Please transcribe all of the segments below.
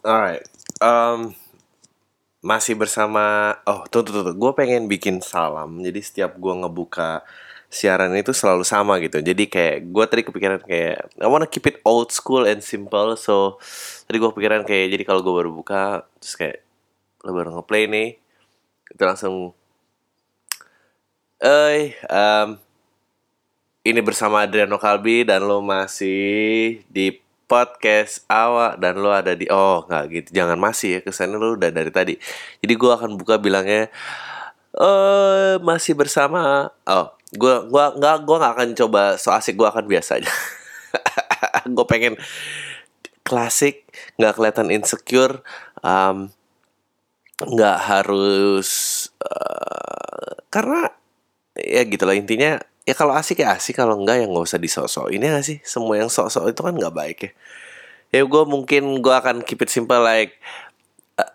Alright. Um, masih bersama oh tuh tuh tuh, gue pengen bikin salam. Jadi setiap gue ngebuka siaran itu selalu sama gitu. Jadi kayak gue tadi kepikiran kayak I wanna keep it old school and simple. So tadi gue kepikiran kayak jadi kalau gue baru buka terus kayak lo baru ngeplay nih itu langsung eh um, ini bersama Adriano Kalbi dan lo masih di podcast awak dan lo ada di oh nggak gitu. Jangan masih ya kesannya lo udah dari tadi. Jadi gue akan buka bilangnya eh masih bersama. Oh gue gua nggak gua nggak akan coba so asik gue akan biasa aja. Gue pengen klasik nggak kelihatan insecure um, nggak harus uh, karena ya gitu lah intinya ya kalau asik ya asik kalau enggak ya nggak usah disosok ini gak sih? Semua yang sok-sok itu kan nggak baik ya. Ya gue mungkin gue akan keep it simple like uh,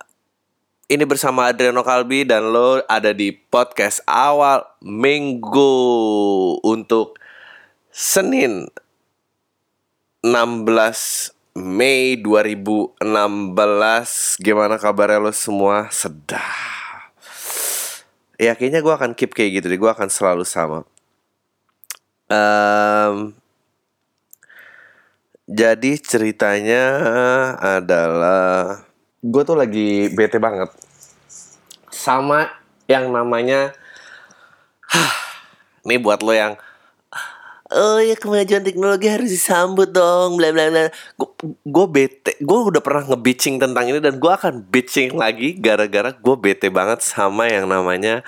ini bersama Adriano Kalbi dan lo ada di podcast awal minggu untuk Senin 16 Mei 2016 Gimana kabarnya lo semua? Sedap. Ya kayaknya gue akan keep kayak gitu deh. Gue akan selalu sama um, jadi ceritanya adalah gue tuh lagi bete banget. Sama yang namanya nih buat lo yang Oh ya kemajuan teknologi harus disambut dong bla bla bla. Gue bete Gue udah pernah nge-bitching tentang ini Dan gue akan bitching lagi Gara-gara gue bete banget sama yang namanya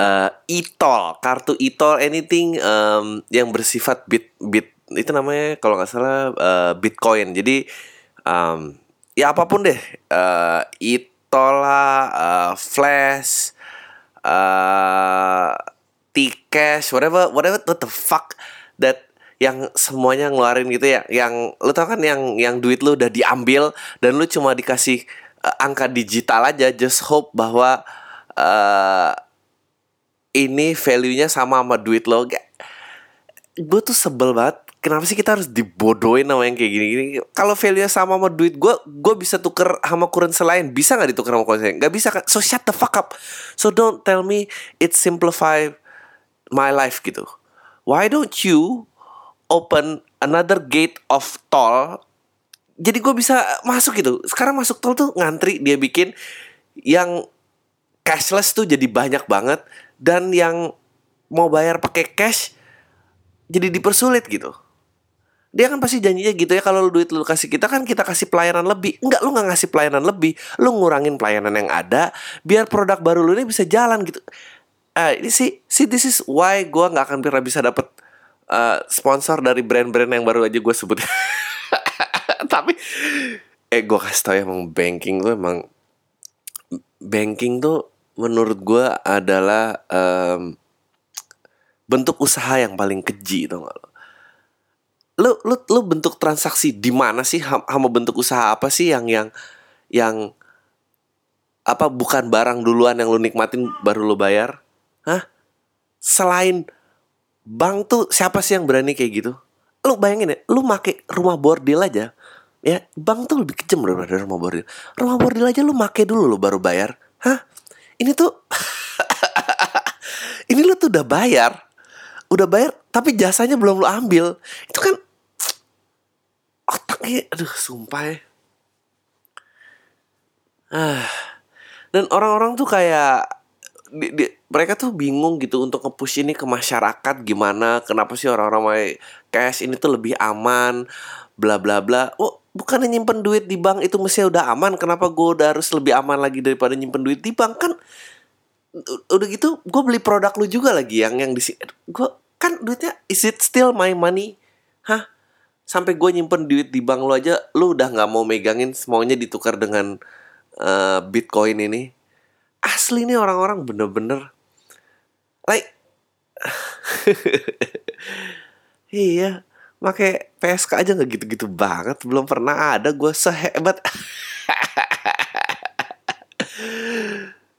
uh, e-tol, kartu e-tol anything um, yang bersifat bit bit itu namanya kalau nggak salah uh, Bitcoin. Jadi um, ya apa pun deh uh, e-tol lah, uh, flash, uh, T-cash, whatever whatever what the fuck that yang semuanya ngeluarin gitu ya yang lu tau kan yang yang duit lu udah diambil dan lu cuma dikasih uh, angka digital aja just hope bahwa uh, ini value-nya sama sama duit lo gue tuh sebel banget kenapa sih kita harus dibodohin sama yang kayak gini-gini? Kalau value-nya sama sama duit gue gue bisa tuker sama currency lain bisa nggak ditukar sama currency lain? Nggak bisa kan so shut the fuck up. So don't tell me it simplify my life gitu. Why don't you open another gate of toll? Jadi gue bisa masuk gitu. Sekarang masuk tol tuh ngantri dia bikin yang cashless tuh jadi banyak banget dan yang mau bayar pakai cash jadi dipersulit gitu. Dia kan pasti janjinya gitu ya kalau duit lu kasih kita kan kita kasih pelayanan lebih. Enggak lu nggak ngasih pelayanan lebih. Lu ngurangin pelayanan yang ada biar produk baru lu ini bisa jalan gitu. Uh, ini sih sih this is why gue nggak akan pernah bisa dapet uh, sponsor dari brand-brand yang baru aja gue sebut. Tapi eh gue kasih tau ya emang banking tuh emang banking tuh menurut gue adalah um, bentuk usaha yang paling keji tau gak lo? Lu, lu, lu bentuk transaksi di mana sih? Sama bentuk usaha apa sih yang yang yang apa bukan barang duluan yang lu nikmatin baru lu bayar? Hah? Selain bank tuh siapa sih yang berani kayak gitu? Lu bayangin ya, lu make rumah bordil aja. Ya, bank tuh lebih kejam daripada rumah bordil. Rumah bordil aja lu make dulu lu baru bayar. Hah? Ini tuh ini lu tuh udah bayar udah bayar tapi jasanya belum lu ambil. Itu kan otaknya aduh sumpah ya. Ah dan orang-orang tuh kayak di, di, mereka tuh bingung gitu untuk nge-push ini ke masyarakat gimana kenapa sih orang-orang mau cash ini tuh lebih aman bla bla bla. Oh bukan nyimpen duit di bank itu mesti udah aman. Kenapa gue udah harus lebih aman lagi daripada nyimpen duit di bank? Kan udah gitu gue beli produk lu juga lagi yang yang di gue kan duitnya is it still my money? Hah? Sampai gue nyimpen duit di bank lu aja lu udah nggak mau megangin semuanya ditukar dengan uh, bitcoin ini. Asli nih orang-orang bener-bener. Like iya Make PSK aja nggak gitu-gitu banget belum pernah ada gue sehebat.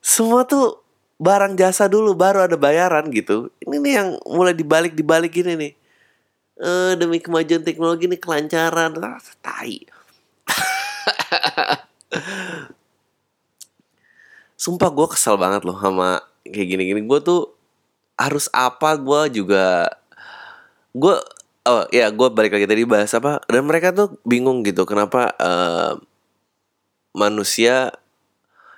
Semua tuh barang jasa dulu baru ada bayaran gitu. Ini nih yang mulai dibalik dibalik ini nih. Eh, demi kemajuan teknologi nih kelancaran. Ah, tai. Sumpah gue kesel banget loh sama kayak gini-gini. Gue tuh harus apa gue juga gue oh ya gue balik lagi tadi bahas apa dan mereka tuh bingung gitu kenapa uh, manusia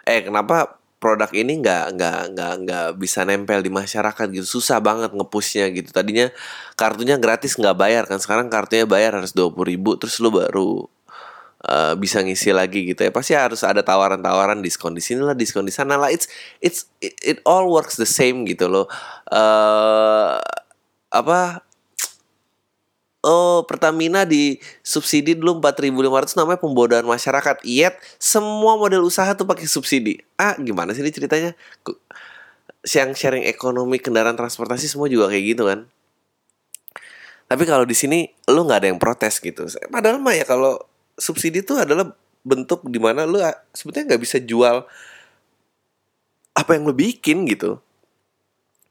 eh kenapa produk ini nggak nggak nggak nggak bisa nempel di masyarakat gitu susah banget ngepushnya gitu. Tadinya kartunya gratis nggak bayar kan sekarang kartunya bayar harus dua puluh ribu terus lu baru uh, bisa ngisi lagi gitu ya. Pasti harus ada tawaran-tawaran diskon di sini lah diskon di sana lah. It's it's it, it all works the same gitu loh. Uh, apa oh Pertamina di subsidi dulu 4.500 namanya pembodohan masyarakat. Yet semua model usaha tuh pakai subsidi. Ah, gimana sih ini ceritanya? Yang sharing ekonomi kendaraan transportasi semua juga kayak gitu kan. Tapi kalau di sini lu nggak ada yang protes gitu. Padahal mah ya kalau subsidi itu adalah bentuk di mana lu sebetulnya nggak bisa jual apa yang lu bikin gitu.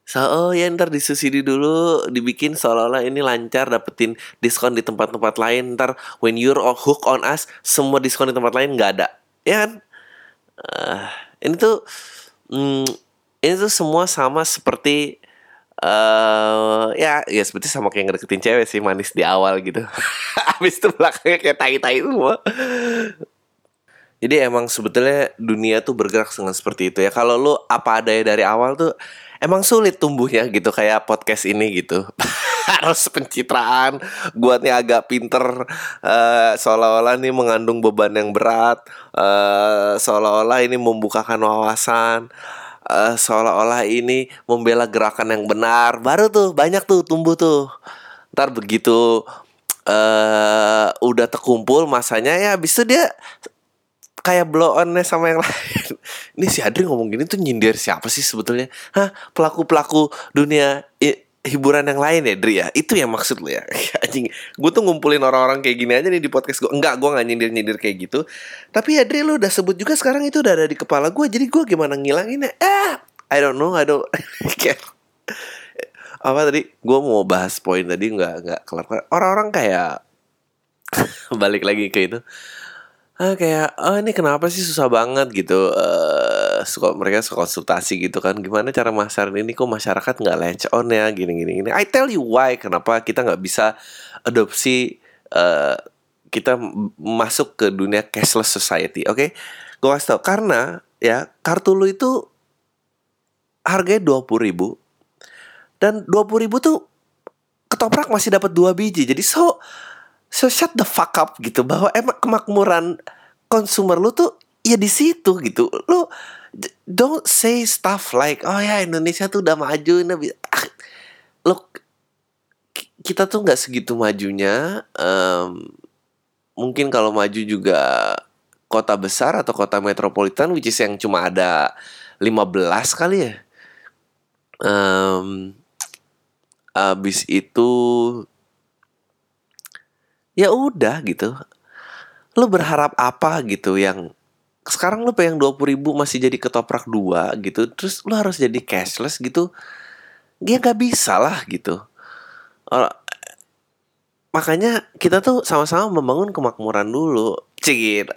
So, oh ya ntar disubsidi dulu dibikin seolah-olah ini lancar dapetin diskon di tempat-tempat lain. Ntar when you're hook on us semua diskon di tempat lain nggak ada. Ya kan? Uh, ini tuh mm, ini tuh semua sama seperti uh, ya ya seperti sama kayak ngedeketin cewek sih manis di awal gitu. Habis itu belakangnya kayak tai-tai semua. Jadi emang sebetulnya dunia tuh bergerak dengan seperti itu ya. Kalau lu apa adanya dari awal tuh emang sulit tumbuhnya gitu kayak podcast ini gitu. Harus pencitraan nih agak pinter uh, seolah-olah nih mengandung beban yang berat uh, seolah-olah ini membukakan wawasan uh, seolah-olah ini membela gerakan yang benar. Baru tuh banyak tuh tumbuh tuh. Ntar begitu uh, udah terkumpul masanya ya habis itu dia kayak blow onnya sama yang lain. Ini si Adri ngomong gini tuh nyindir siapa sih sebetulnya? Hah, pelaku-pelaku dunia hiburan yang lain ya, Dri ya? Itu yang maksud lu ya? Anjing, gue tuh ngumpulin orang-orang kayak gini aja nih di podcast gue. Enggak, gue gak nyindir-nyindir kayak gitu. Tapi ya, Dri lu udah sebut juga sekarang itu udah ada di kepala gue. Jadi gue gimana ngilanginnya? Eh, I don't know, I don't care. Apa tadi? Gue mau bahas poin tadi nggak nggak kelar. Orang-orang kayak balik lagi ke itu ah, kayak oh ini kenapa sih susah banget? Gitu. Uh, suka mereka suka konsultasi gitu kan. Gimana cara masarin ini? Kok masyarakat nggak latch on ya? Gini gini gini. I tell you why kenapa kita nggak bisa adopsi uh, kita masuk ke dunia cashless society oke? Okay? gue kasih tau karena ya kartu lu itu harganya dua puluh ribu dan dua puluh ribu tuh ketoprak masih dapat dua biji. Jadi so so shut the fuck up gitu. Bahwa emang kemakmuran konsumer lu tuh ya di situ gitu. Lu don't say stuff like oh ya Indonesia tuh udah maju ini ah, lu kita tuh nggak segitu majunya um, mungkin kalau maju juga kota besar atau kota metropolitan which is yang cuma ada 15 kali ya um, abis itu ya udah gitu. Lu berharap apa gitu yang sekarang lu pengen dua puluh ribu masih jadi ketoprak dua gitu terus lu harus jadi cashless gitu dia nggak bisa lah gitu. Makanya kita tuh sama-sama membangun kemakmuran dulu. Cik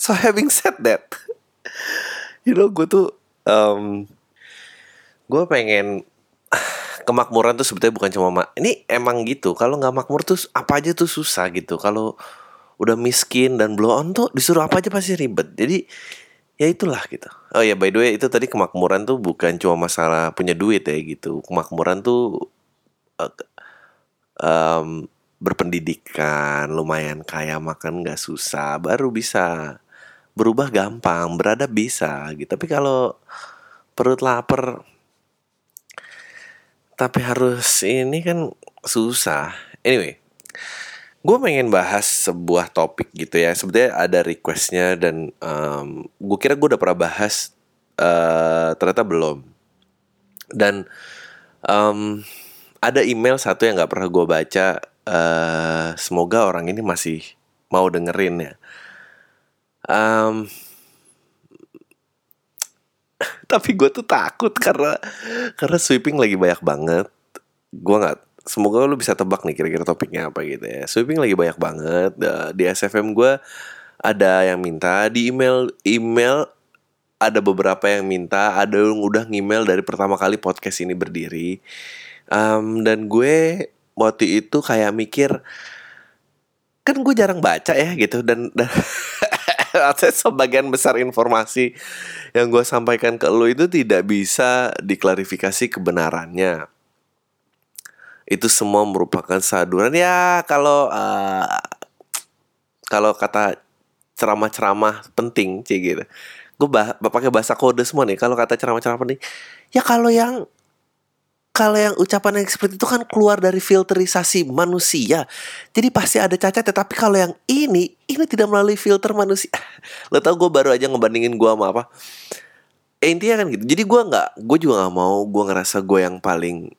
so having said that you know gue tuh um, gue pengen kemakmuran tuh sebetulnya bukan cuma ma ini emang gitu. Kalau nggak makmur tuh apa aja tuh susah gitu. Kalau udah miskin dan blow on tuh disuruh apa aja pasti ribet. Jadi ya itulah gitu. Oh ya by the way itu tadi kemakmuran tuh bukan cuma masalah punya duit ya gitu. Kemakmuran tuh uh, um, berpendidikan lumayan kaya makan nggak susah baru bisa berubah gampang beradab bisa gitu. Tapi kalau perut lapar tapi harus ini kan susah. Anyway gue pengen bahas sebuah topik gitu ya. Sebetulnya ada requestnya dan um, gue kira gue udah pernah bahas uh, ternyata belum. Dan um, ada email satu yang nggak pernah gue baca uh, semoga orang ini masih mau dengerin ya. Um, tapi gue tuh takut karena karena sweeping lagi banyak banget gue nggak semoga lu bisa tebak nih kira-kira topiknya apa gitu ya sweeping lagi banyak banget di SFM gue ada yang minta di email email ada beberapa yang minta, ada yang udah ngemail dari pertama kali podcast ini berdiri. Um, dan gue waktu itu kayak mikir kan gue jarang baca ya gitu dan, dan sebagian besar informasi yang gue sampaikan ke lo itu tidak bisa diklarifikasi kebenarannya. Itu semua merupakan saduran. Ya kalau uh, kalau kata ceramah-ceramah penting sih gitu. Gue bah pakai bahasa kode semua nih. Kalau kata ceramah-ceramah penting ya kalau yang kalau yang ucapan yang seperti itu kan keluar dari filterisasi manusia. Jadi pasti ada cacat tetapi kalau yang ini ini tidak melalui filter manusia. Lo tau gue baru aja ngebandingin gue sama apa? Eh, intinya kan gitu. Jadi gue nggak gue juga nggak mau gue ngerasa gue yang paling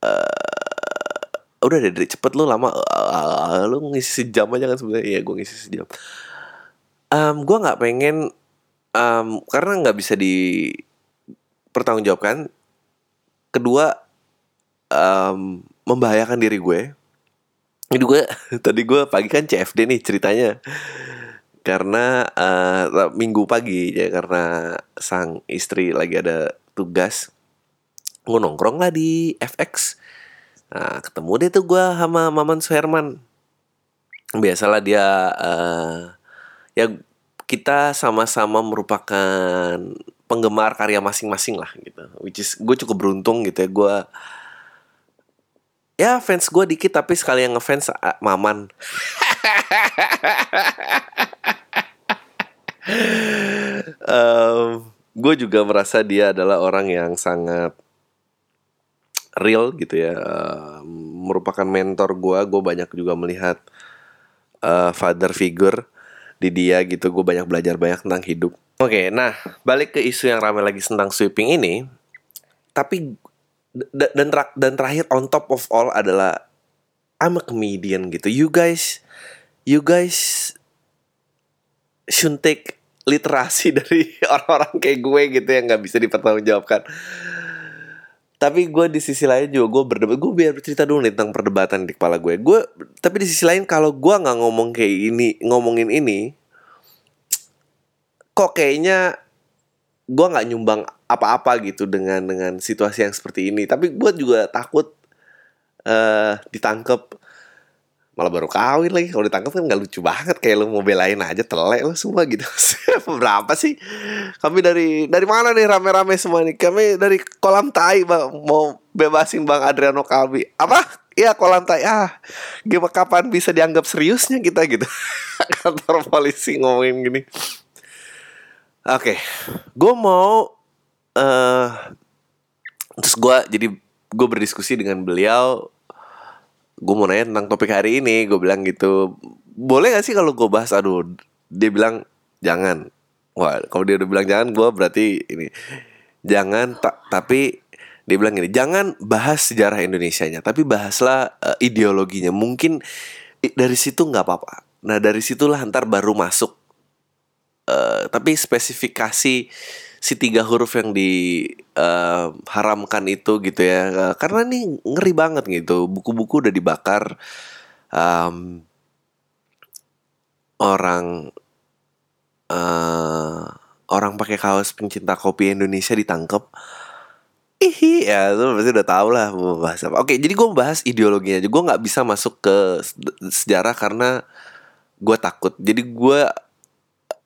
uh, udah deh cepet lu lama. Uh, lu ngisi sejam aja kan sebenarnya. Iya gue ngisi sejam. Um, gue nggak pengen um, karena nggak bisa di pertanggungjawabkan kedua um, membahayakan diri gue. Jadi gue tadi gue pagi kan CFD nih ceritanya. Karena uh, minggu pagi ya karena sang istri lagi ada tugas gue nongkrong lah di FX nah ketemu deh tuh gue sama Maman Suherman. Biasalah dia uh, ya kita sama-sama merupakan penggemar karya masing-masing lah gitu. Which is gue cukup beruntung gitu ya gue ya fans gue dikit tapi sekali yang ngefans Maman. Um, gue juga merasa dia adalah orang yang sangat real gitu ya. Uh, merupakan mentor gue gue banyak juga melihat uh, father figure di dia gitu. Gue banyak belajar banyak tentang hidup oke okay, nah balik ke isu yang ramai lagi tentang sweeping ini. Tapi dan dan terakhir on top of all adalah I'm a comedian gitu. You guys you guys should take literasi dari orang-orang kayak gue gitu yang nggak bisa dipertanggungjawabkan. Tapi gue di sisi lain juga gue berdebat gue biar cerita dulu nih tentang perdebatan di kepala gue. Gue tapi di sisi lain kalau gue nggak ngomong kayak ini ngomongin ini kok kayaknya gue nggak nyumbang apa-apa gitu dengan dengan situasi yang seperti ini. Tapi gue juga takut uh, ditangkap malah baru kawin lagi. Kalau ditangkap kan nggak lucu banget kayak lu mau belain aja telek lu semua gitu. Berapa sih? Kami dari dari mana nih rame-rame semua nih? Kami dari kolam tai bang. Mau bebasin bang Adriano Kalbi apa? Iya kolam tai. Ah gimana kapan bisa dianggap seriusnya kita gitu? Kantor polisi ngomongin gini oke okay. gue mau uh, terus gue jadi gue berdiskusi dengan beliau. Gue mau nanya tentang topik hari ini gue bilang gitu. Boleh gak sih kalau gue bahas aduh dia bilang jangan. Wah kalau dia udah bilang jangan gue berarti ini jangan tak tapi dia bilang gini jangan bahas sejarah Indonesia nya tapi bahaslah uh, ideologinya. Mungkin dari situ nggak apa-apa. Nah dari situlah ntar baru masuk uh, tapi spesifikasi si tiga huruf yang diharamkan eh, uh, itu gitu ya uh, karena ini ngeri banget gitu buku-buku udah dibakar um, orang uh, orang pakai kaos pencinta kopi Indonesia ditangkap Ihi, ya itu pasti udah tau lah mau bahas apa. Oke, jadi gue bahas ideologinya aja. Gue nggak bisa masuk ke sejarah karena gue takut. Jadi gue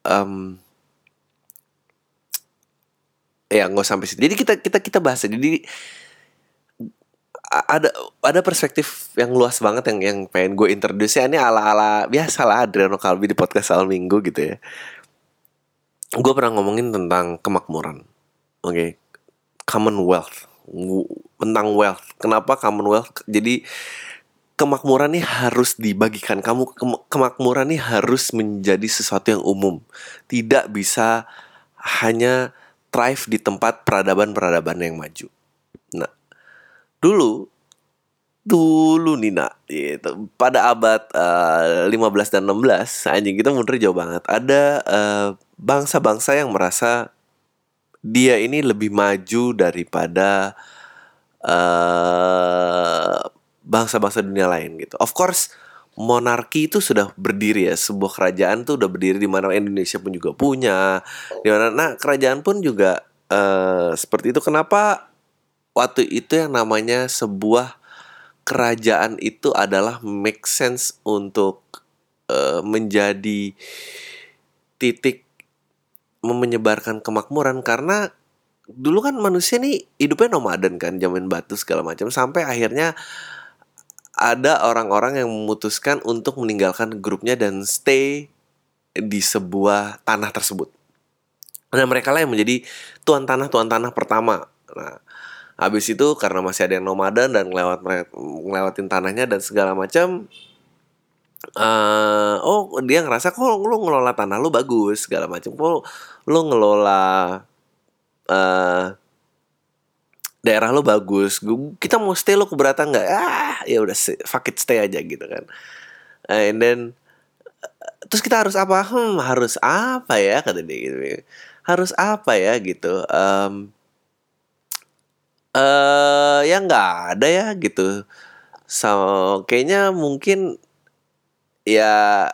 um, ya nggak sampai situ. Jadi kita kita kita bahas jadi ada ada perspektif yang luas banget yang yang pengen gue introduce ya ini ala ala biasa lah Adriano Kalbi di podcast soal minggu gitu ya. Gue pernah ngomongin tentang kemakmuran oke? Okay? commonwealth tentang wealth. Kenapa commonwealth? Jadi kemakmuran ini harus dibagikan kamu kemakmuran ini harus menjadi sesuatu yang umum tidak bisa hanya thrive di tempat peradaban-peradaban yang maju. Nah, dulu dulu nih nak gitu. pada abad uh, eh, 15 dan 16 anjing kita mundur jauh banget ada eh, bangsa-bangsa yang merasa dia ini lebih maju daripada eh, bangsa-bangsa dunia lain gitu. Of course monarki itu sudah berdiri ya. Sebuah kerajaan tuh udah berdiri di mana Indonesia pun juga punya. Di mana nah kerajaan pun juga uh, seperti itu. Kenapa waktu itu yang namanya sebuah kerajaan itu adalah make sense untuk uh, menjadi titik menyebarkan kemakmuran? Karena dulu kan manusia nih hidupnya nomaden kan zaman batu segala macam. Sampai akhirnya ada orang-orang yang memutuskan untuk meninggalkan grupnya dan stay di sebuah tanah tersebut. Nah mereka lah yang menjadi tuan tanah tuan tanah pertama. Nah habis itu karena masih ada yang nomaden dan ngelewat ngelewatin tanahnya dan segala macam. Uh, oh dia ngerasa kok lu ngelola tanah lu bagus segala macam kok lu ngelola uh, daerah lo bagus kita mau stay lo keberatan nggak? Ah ya udah fuck it stay aja gitu kan. And then terus kita harus apa? Hmm harus apa ya kata dia gitu. Harus apa ya gitu um, uh, ya nggak ada ya gitu. So kayaknya mungkin ya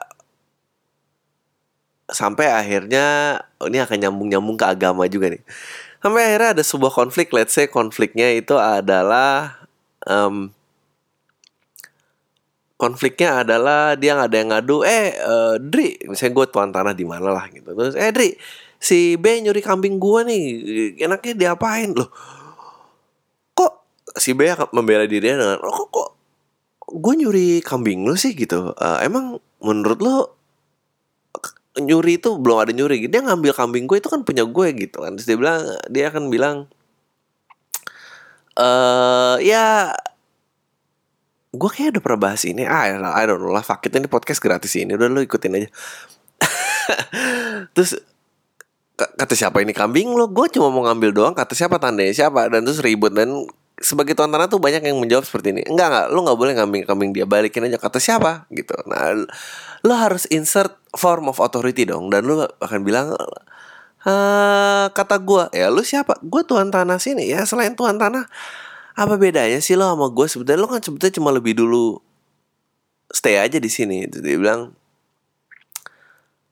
sampai akhirnya ini akan nyambung nyambung ke agama juga nih sampai akhirnya ada sebuah konflik. Let's say konfliknya itu adalah um, konfliknya adalah dia nggak ada yang ngadu eh uh, Dri misalnya gue tuan tanah di mana lah gitu. Terus eh Dri si B nyuri kambing gue nih enaknya diapain? Loh kok si B membela dirinya dengan oh, kok kok gue nyuri kambing lu sih? Gitu. Uh, emang menurut lo nyuri itu belum ada nyuri dia ngambil kambing gue itu kan punya gue gitu kan. Terus dia bilang dia akan bilang eh ya gue kayak udah pernah bahas ini. Ah I don't know lah. Fuck it, ini podcast gratis ini. Udah lo ikutin aja. Terus kata siapa ini kambing lo gue cuma mau ngambil doang kata siapa tandanya siapa. Dan terus ribut. Dan sebagai tuan tanah tuh banyak yang menjawab seperti ini. Enggak enggak lo nggak boleh ngambil kambing dia. Balikin aja kata siapa? Gitu. Nah lo harus insert form of authority dong. Dan lo akan bilang Uh, kata gue ya lu siapa? Gue tuan tanah sini ya selain tuan tanah. Apa bedanya sih lo sama gue sebetulnya lo kan sebetulnya cuma lebih dulu stay aja di sini. Itu dia bilang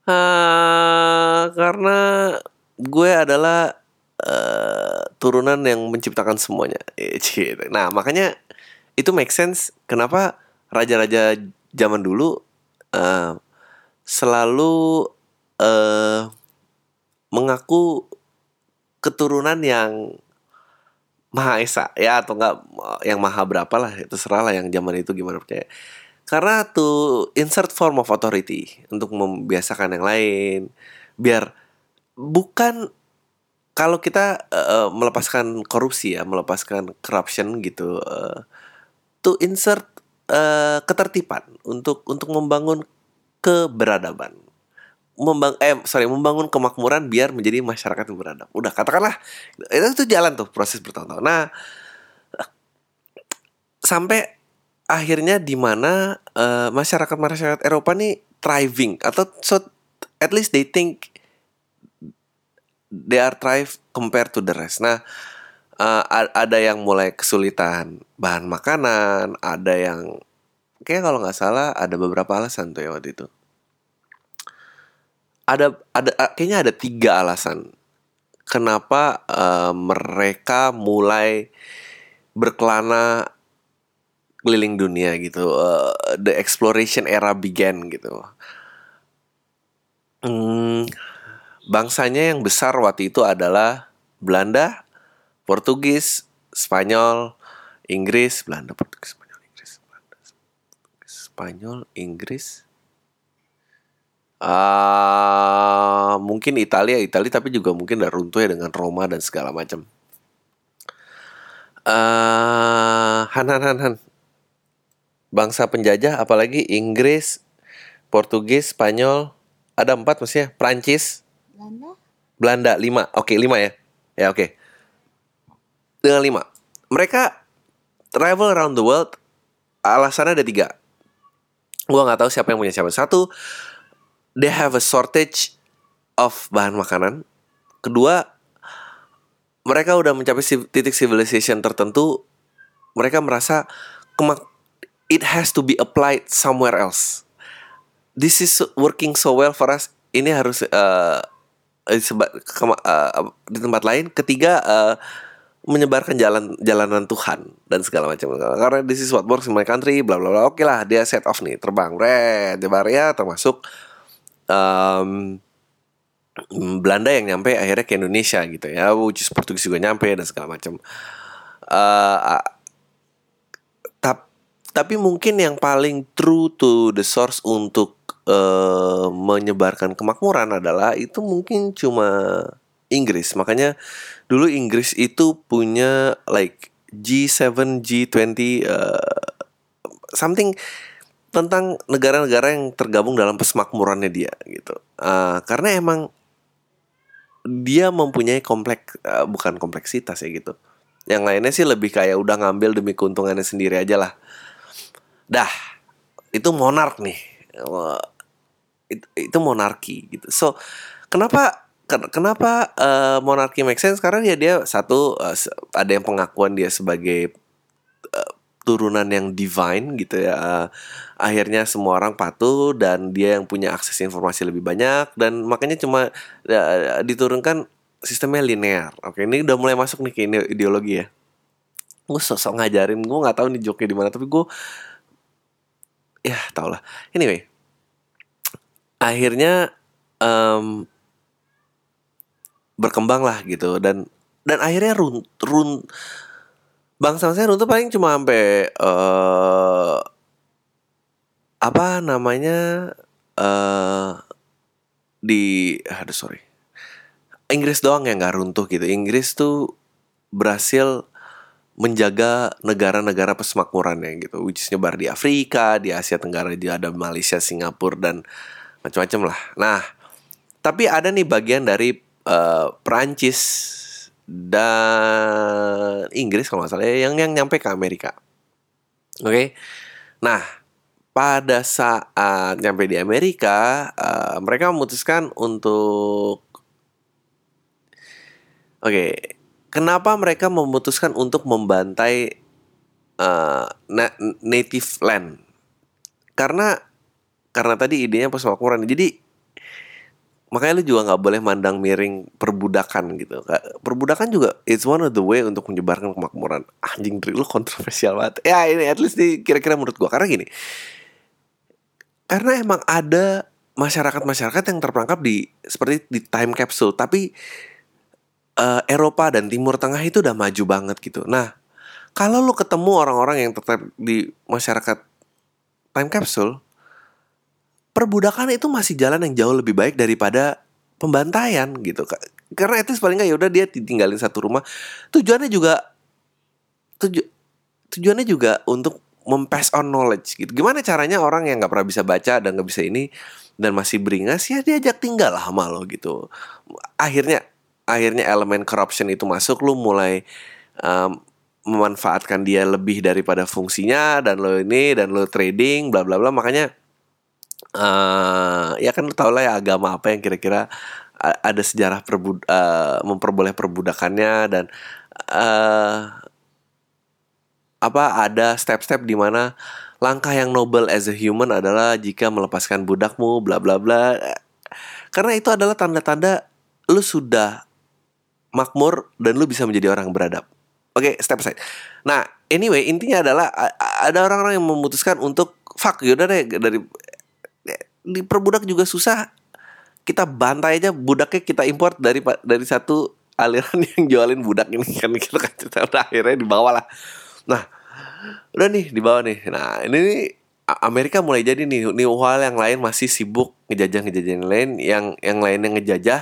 uh, karena gue adalah uh, turunan yang menciptakan semuanya. Nah makanya itu make sense kenapa raja-raja zaman dulu uh, selalu uh, mengaku keturunan yang maha esa ya atau enggak yang maha berapa lah itu serah lah yang zaman itu gimana percaya karena tuh insert form of authority untuk membiasakan yang lain biar bukan kalau kita uh, melepaskan korupsi ya melepaskan corruption gitu uh, to insert uh, ketertiban untuk untuk membangun keberadaban. Membang eh sorry membangun kemakmuran biar menjadi masyarakat yang beradab. Udah katakanlah itu itu jalan tuh proses bertahun-tahun. Nah sampai akhirnya di mana uh, masyarakat masyarakat Eropa nih thriving atau so at least they think they are thrive compared to the rest. Nah uh, ada yang mulai kesulitan bahan makanan, ada yang kayak kalau nggak salah ada beberapa alasan tuh ya waktu itu. Ada ada kayaknya ada tiga alasan kenapa uh, mereka mulai berkelana keliling dunia gitu. Uh, the exploration era began gitu. Hmm, bangsanya yang besar waktu itu adalah Belanda, Portugis, Spanyol, Inggris, Belanda, Portugis, Spanyol, Spanyol, Inggris. Uh, mungkin Italia, Italia tapi juga mungkin udah runtuh ya dengan Roma dan segala macam. Uh, han, han, han, han. Bangsa penjajah apalagi Inggris, Portugis, Spanyol, ada empat maksudnya, Prancis, Belanda, Belanda lima, oke lima ya, ya oke dengan lima. Mereka travel around the world. Alasannya ada tiga. Gua nggak tahu siapa yang punya siapa. Satu, they have a shortage of bahan makanan. Kedua, mereka udah mencapai titik civilization tertentu. Mereka merasa kemak it has to be applied somewhere else. This is working so well for us. Ini harus uh, di tempat lain. Ketiga uh, menyebarkan jalan jalanan Tuhan dan segala macam. Karena this is what works in my country, bla bla bla. Oke lah, dia set off nih, terbang, red, jebar ya, termasuk um, Belanda yang nyampe akhirnya ke Indonesia gitu ya, which is Portugis juga nyampe dan segala macam. Uh, tap, tapi mungkin yang paling true to the source untuk uh, menyebarkan kemakmuran adalah itu mungkin cuma Inggris. Makanya dulu Inggris itu punya like G7, G20 uh, something tentang negara-negara yang tergabung dalam persemakmurannya dia gitu. Uh, karena emang dia mempunyai kompleks uh, bukan kompleksitas ya gitu. Yang lainnya sih lebih kayak udah ngambil demi keuntungannya sendiri aja lah. Dah, itu monark nih. Uh, itu, itu monarki gitu. So, kenapa kenapa uh, monarki make sense? Karena ya dia satu uh, ada yang pengakuan dia sebagai uh, turunan yang divine gitu ya uh, akhirnya semua orang patuh dan dia yang punya akses informasi lebih banyak dan makanya cuma uh, diturunkan sistemnya linear. Oke ini udah mulai masuk nih ke ideologi ya. Gue sosok ngajarin gue nggak tahu nih joknya di mana tapi gue ya tau lah. Anyway akhirnya um, berkembang lah gitu. Dan dan akhirnya run run bangsa saya runtuh paling cuma sampai uh, apa namanya uh, di aduh sorry. Inggris doang yang nggak runtuh gitu. Inggris tuh berhasil menjaga negara-negara pesemakmurannya gitu which is nyebar di Afrika di Asia Tenggara juga ada Malaysia Singapura dan macam-macam lah. Nah tapi ada nih bagian dari uh, Perancis dan Inggris kalau nggak salah ya, yang yang nyampe ke Amerika. Oke, okay? nah pada saat nyampe di Amerika, uh, mereka memutuskan untuk Oke, okay, kenapa mereka memutuskan untuk membantai uh, native land? Karena karena tadi idenya persemakmuran. Jadi makanya lu juga nggak boleh mandang miring perbudakan gitu. Perbudakan juga it's one of the way untuk menyebarkan kemakmuran. Anjing dari lu kontroversial banget. Ya ini at least nih kira-kira menurut gua. Karena gini karena emang ada masyarakat-masyarakat yang terperangkap di seperti di time capsule. Tapi uh, Eropa dan Timur Tengah itu udah maju banget gitu. Nah kalau lu ketemu orang-orang yang tetap di masyarakat time capsule perbudakan itu masih jalan yang jauh lebih baik daripada pembantaian gitu karena itu paling nggak ya dia tinggalin satu rumah. Tujuannya juga tuju, tujuannya juga untuk mempass on knowledge gitu. Gimana caranya orang yang nggak pernah bisa baca dan nggak bisa ini dan masih beringas ya diajak tinggal lah sama gitu. Akhirnya akhirnya elemen corruption itu masuk lo mulai um, memanfaatkan dia lebih daripada fungsinya dan lo ini dan lo trading bla bla bla. Makanya uh, ya kan lu tau lah ya agama apa yang kira-kira ada sejarah perbud uh, memperboleh perbudakannya dan uh, apa ada step-step di mana langkah yang noble as a human adalah jika melepaskan budakmu bla bla bla. Karena itu adalah tanda-tanda lu sudah makmur dan lu bisa menjadi orang beradab. Oke okay, step aside. Nah anyway intinya adalah ada orang-orang yang memutuskan untuk fuck yaudah deh dari diperbudak juga susah. Kita bantai aja budaknya kita import dari dari satu aliran yang jualin budak ini kan kita kan. Kita udah akhirnya dibawa lah. Nah udah nih dibawa nih. Nah ini nih Amerika mulai jadi nih nih hal yang lain masih sibuk ngejajah ngejajah yang lain. Yang yang lainnya ngejajah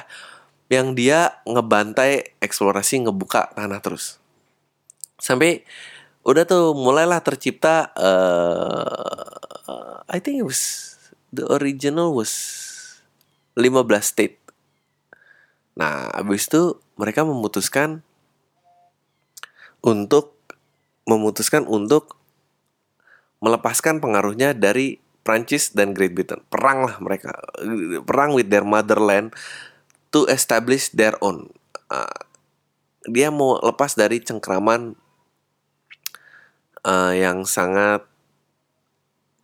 yang dia ngebantai eksplorasi ngebuka tanah terus. Sampai udah tuh mulailah tercipta uh, I think it was the original was 15 state. Nah, abis itu mereka memutuskan untuk memutuskan untuk melepaskan pengaruhnya dari Prancis dan Great Britain. Perang lah mereka, perang with their motherland to establish their own. Uh, dia mau lepas dari cengkraman uh, yang sangat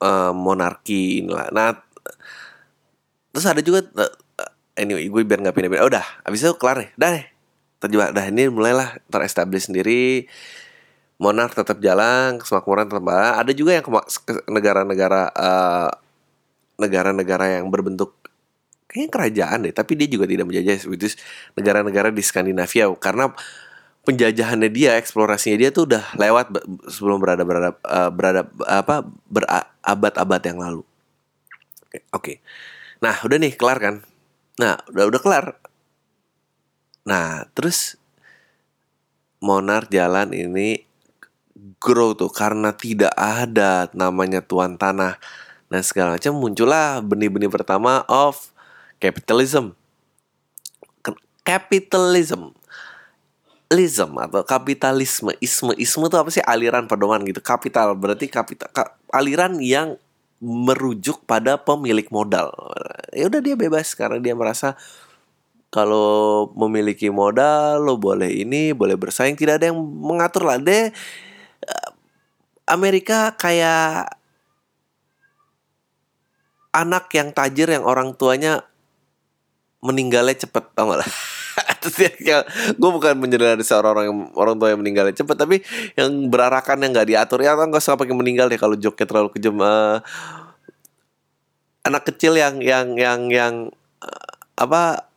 uh, monarki inilah. Nah, terus ada juga uh, anyway gue biar nggak pindah-pindah. Udah, abis itu kelar nih, dah nih. Terjebak, dah ini mulailah terestablish sendiri. Monark tetap jalan, kemakmuran tetap jalan. Ada juga yang negara-negara uh, negara-negara yang berbentuk kayaknya kerajaan deh, tapi dia juga tidak menjajah itu negara-negara di Skandinavia karena penjajahannya dia, eksplorasinya dia tuh udah lewat sebelum berada berada uh, berada apa berabad-abad yang lalu. Oke. Okay. Nah, udah nih kelar kan? Nah, udah udah kelar. Nah, terus Monar jalan ini grow tuh karena tidak ada namanya tuan tanah dan segala macam muncullah benih-benih pertama of capitalism. Capitalism Lism atau kapitalisme isme isme itu apa sih? Aliran pedoman gitu. Kapital berarti kapital ka, aliran yang merujuk pada pemilik modal. Ya udah dia bebas karena dia merasa kalau memiliki modal lo boleh ini boleh bersaing tidak ada yang mengatur lah. Deh Amerika kayak anak yang tajir yang orang tuanya meninggalnya cepet tau gak lah gue bukan menjelaskan seorang orang yang orang tua yang meninggal cepet tapi yang berarakan yang nggak diatur ya kan gak usah pakai meninggal deh kalau joknya terlalu kejam uh, anak kecil yang yang yang yang uh, apa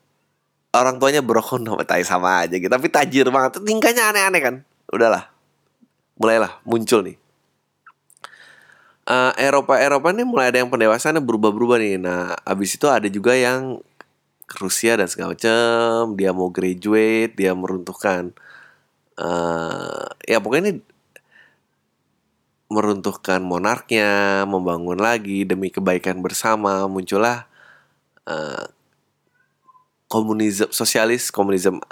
orang tuanya brokon sama tai sama aja gitu. Tapi tajir banget. Tingkahnya aneh-aneh kan? Udahlah. Mulailah muncul nih. Uh, Eropa Eropa nih mulai ada yang pendewasaan berubah-berubah nih. Nah abis itu ada juga yang Rusia dan segala macam dia mau graduate dia meruntuhkan uh, ya pokoknya ini meruntuhkan monarknya membangun lagi demi kebaikan bersama muncullah uh, komunisme sosialis komunisme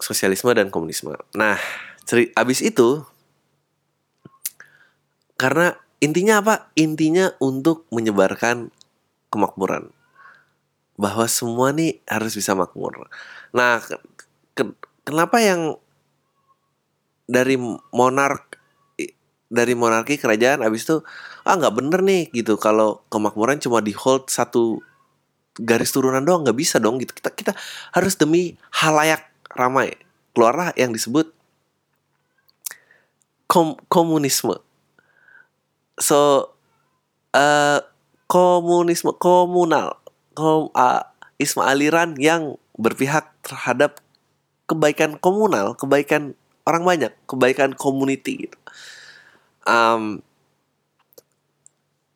sosialisme dan komunisme. Nah ceri abis itu karena intinya apa? Intinya untuk menyebarkan kemakmuran bahwa semua nih harus bisa makmur. Nah, ke, kenapa yang dari monark dari monarki kerajaan abis itu ah nggak bener nih gitu. Kalau kemakmuran cuma di hold satu garis turunan doang nggak bisa dong gitu. Kita kita harus demi halayak ramai. Keluarlah yang disebut kom komunisme. So uh, komunisme komunal kom, uh, isma aliran yang berpihak terhadap kebaikan komunal, kebaikan orang banyak, kebaikan community gitu. Um,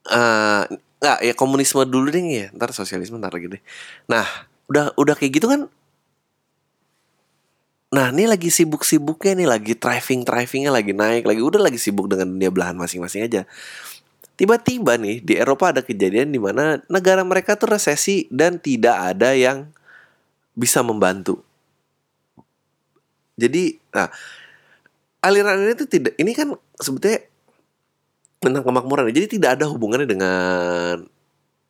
uh, nggak ya komunisme dulu deh ya, ntar sosialisme ntar lagi deh. Nah, udah udah kayak gitu kan. Nah, ini lagi sibuk-sibuknya nih, lagi driving-drivingnya lagi naik, lagi udah lagi sibuk dengan dunia belahan masing-masing aja. Tiba-tiba nih di Eropa ada kejadian di mana negara mereka tuh resesi dan tidak ada yang bisa membantu. Jadi, nah aliran ini tuh tidak ini kan sebetulnya tentang kemakmuran. Jadi tidak ada hubungannya dengan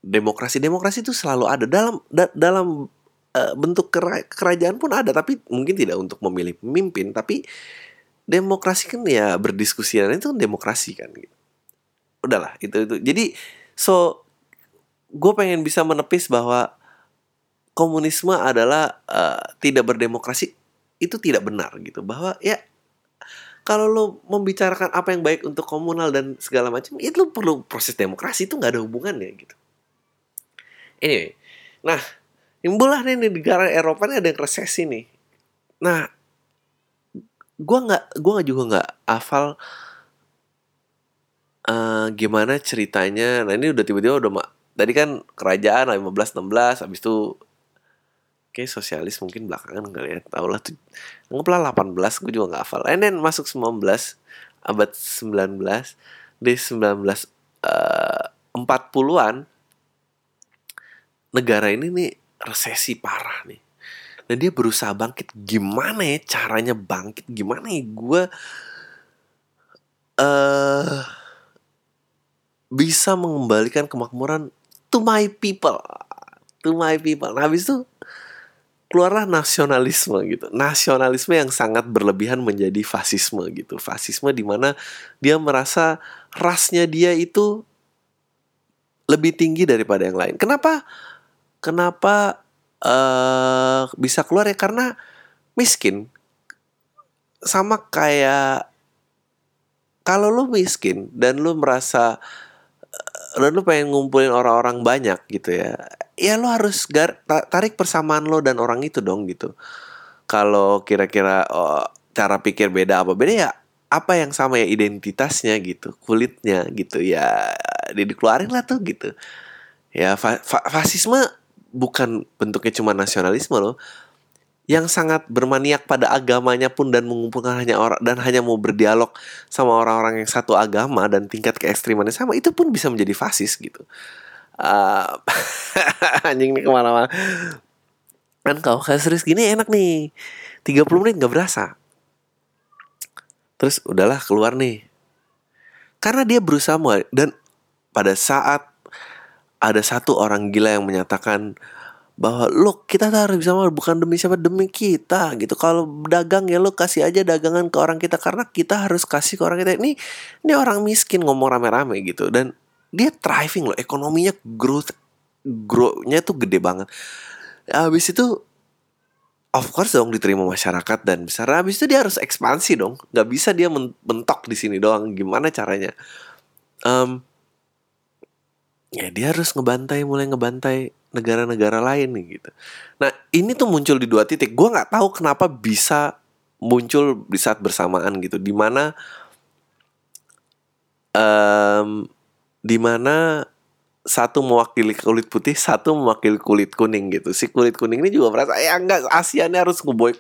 demokrasi. Demokrasi itu selalu ada dalam da, dalam uh, bentuk kerajaan pun ada, tapi mungkin tidak untuk memilih pemimpin, tapi demokrasi kan ya berdiskusi itu kan demokrasi kan gitu udahlah itu itu. Jadi so gue pengen bisa menepis bahwa komunisme adalah uh, tidak berdemokrasi itu tidak benar gitu. Bahwa ya kalau lo membicarakan apa yang baik untuk komunal dan segala macam itu lo perlu proses demokrasi itu nggak ada hubungannya gitu. Anyway nah timbullah nih di negara Eropa ini ada yang resesi nih. Nah gue nggak gue juga nggak hafal uh, gimana ceritanya? Nah ini udah tiba-tiba udah mak tadi kan kerajaan 15 16 habis itu Oke sosialis mungkin belakangan kali ya Tau lah tuh Anggaplah 18 Gue juga gak hafal. And masuk 19 Abad 19 Di 19 uh, 40-an Negara ini nih Resesi parah nih. Dan dia berusaha bangkit. Gimana ya caranya bangkit? Gimana ya gue Eh uh, bisa mengembalikan kemakmuran to my people to my people nah habis itu keluarlah nasionalisme gitu nasionalisme yang sangat berlebihan menjadi fasisme gitu fasisme di mana dia merasa rasnya dia itu lebih tinggi daripada yang lain. Kenapa? Kenapa uh, bisa keluar ya karena miskin. Sama kayak kalau lu miskin dan lu merasa dan lu pengen ngumpulin orang-orang banyak gitu ya ya lu harus gar tarik persamaan lo dan orang itu dong gitu. Kalau kira-kira oh, cara pikir beda apa beda ya apa yang sama ya identitasnya gitu kulitnya gitu ya dikeluarin lah tuh gitu. Ya fa fa fasisme bukan bentuknya cuma nasionalisme loh yang sangat bermaniak pada agamanya pun dan mengumpulkan hanya orang dan hanya mau berdialog sama orang-orang yang satu agama dan tingkat keekstrimannya sama itu pun bisa menjadi fasis gitu. Uh, anjing nih ke mana-mana. Kan kalau kayak serius gini enak nih 30 menit nggak berasa. Terus udahlah keluar nih. Karena dia berusaha dan pada saat ada satu orang gila yang menyatakan bahwa lo kita harus bisa bukan demi siapa demi kita. Gitu. Kalau dagang ya lo kasih aja dagangan ke orang kita karena kita harus kasih ke orang kita. Ini ini orang miskin ngomong rame-rame gitu dan dia thriving loh. Ekonominya growth growthnya tuh gede banget. Habis itu of course dong diterima masyarakat dan besar. Habis itu dia harus ekspansi dong. Nggak bisa dia mentok di sini doang. Gimana caranya? Um, ya dia harus ngebantai mulai ngebantai negara-negara lain nih gitu. Nah ini tuh muncul di dua titik. Gue nggak tahu kenapa bisa muncul di saat bersamaan gitu. Di mana um, di mana satu mewakili kulit putih, satu mewakili kulit kuning gitu. Si kulit kuning ini juga merasa ya enggak ini harus ngeboy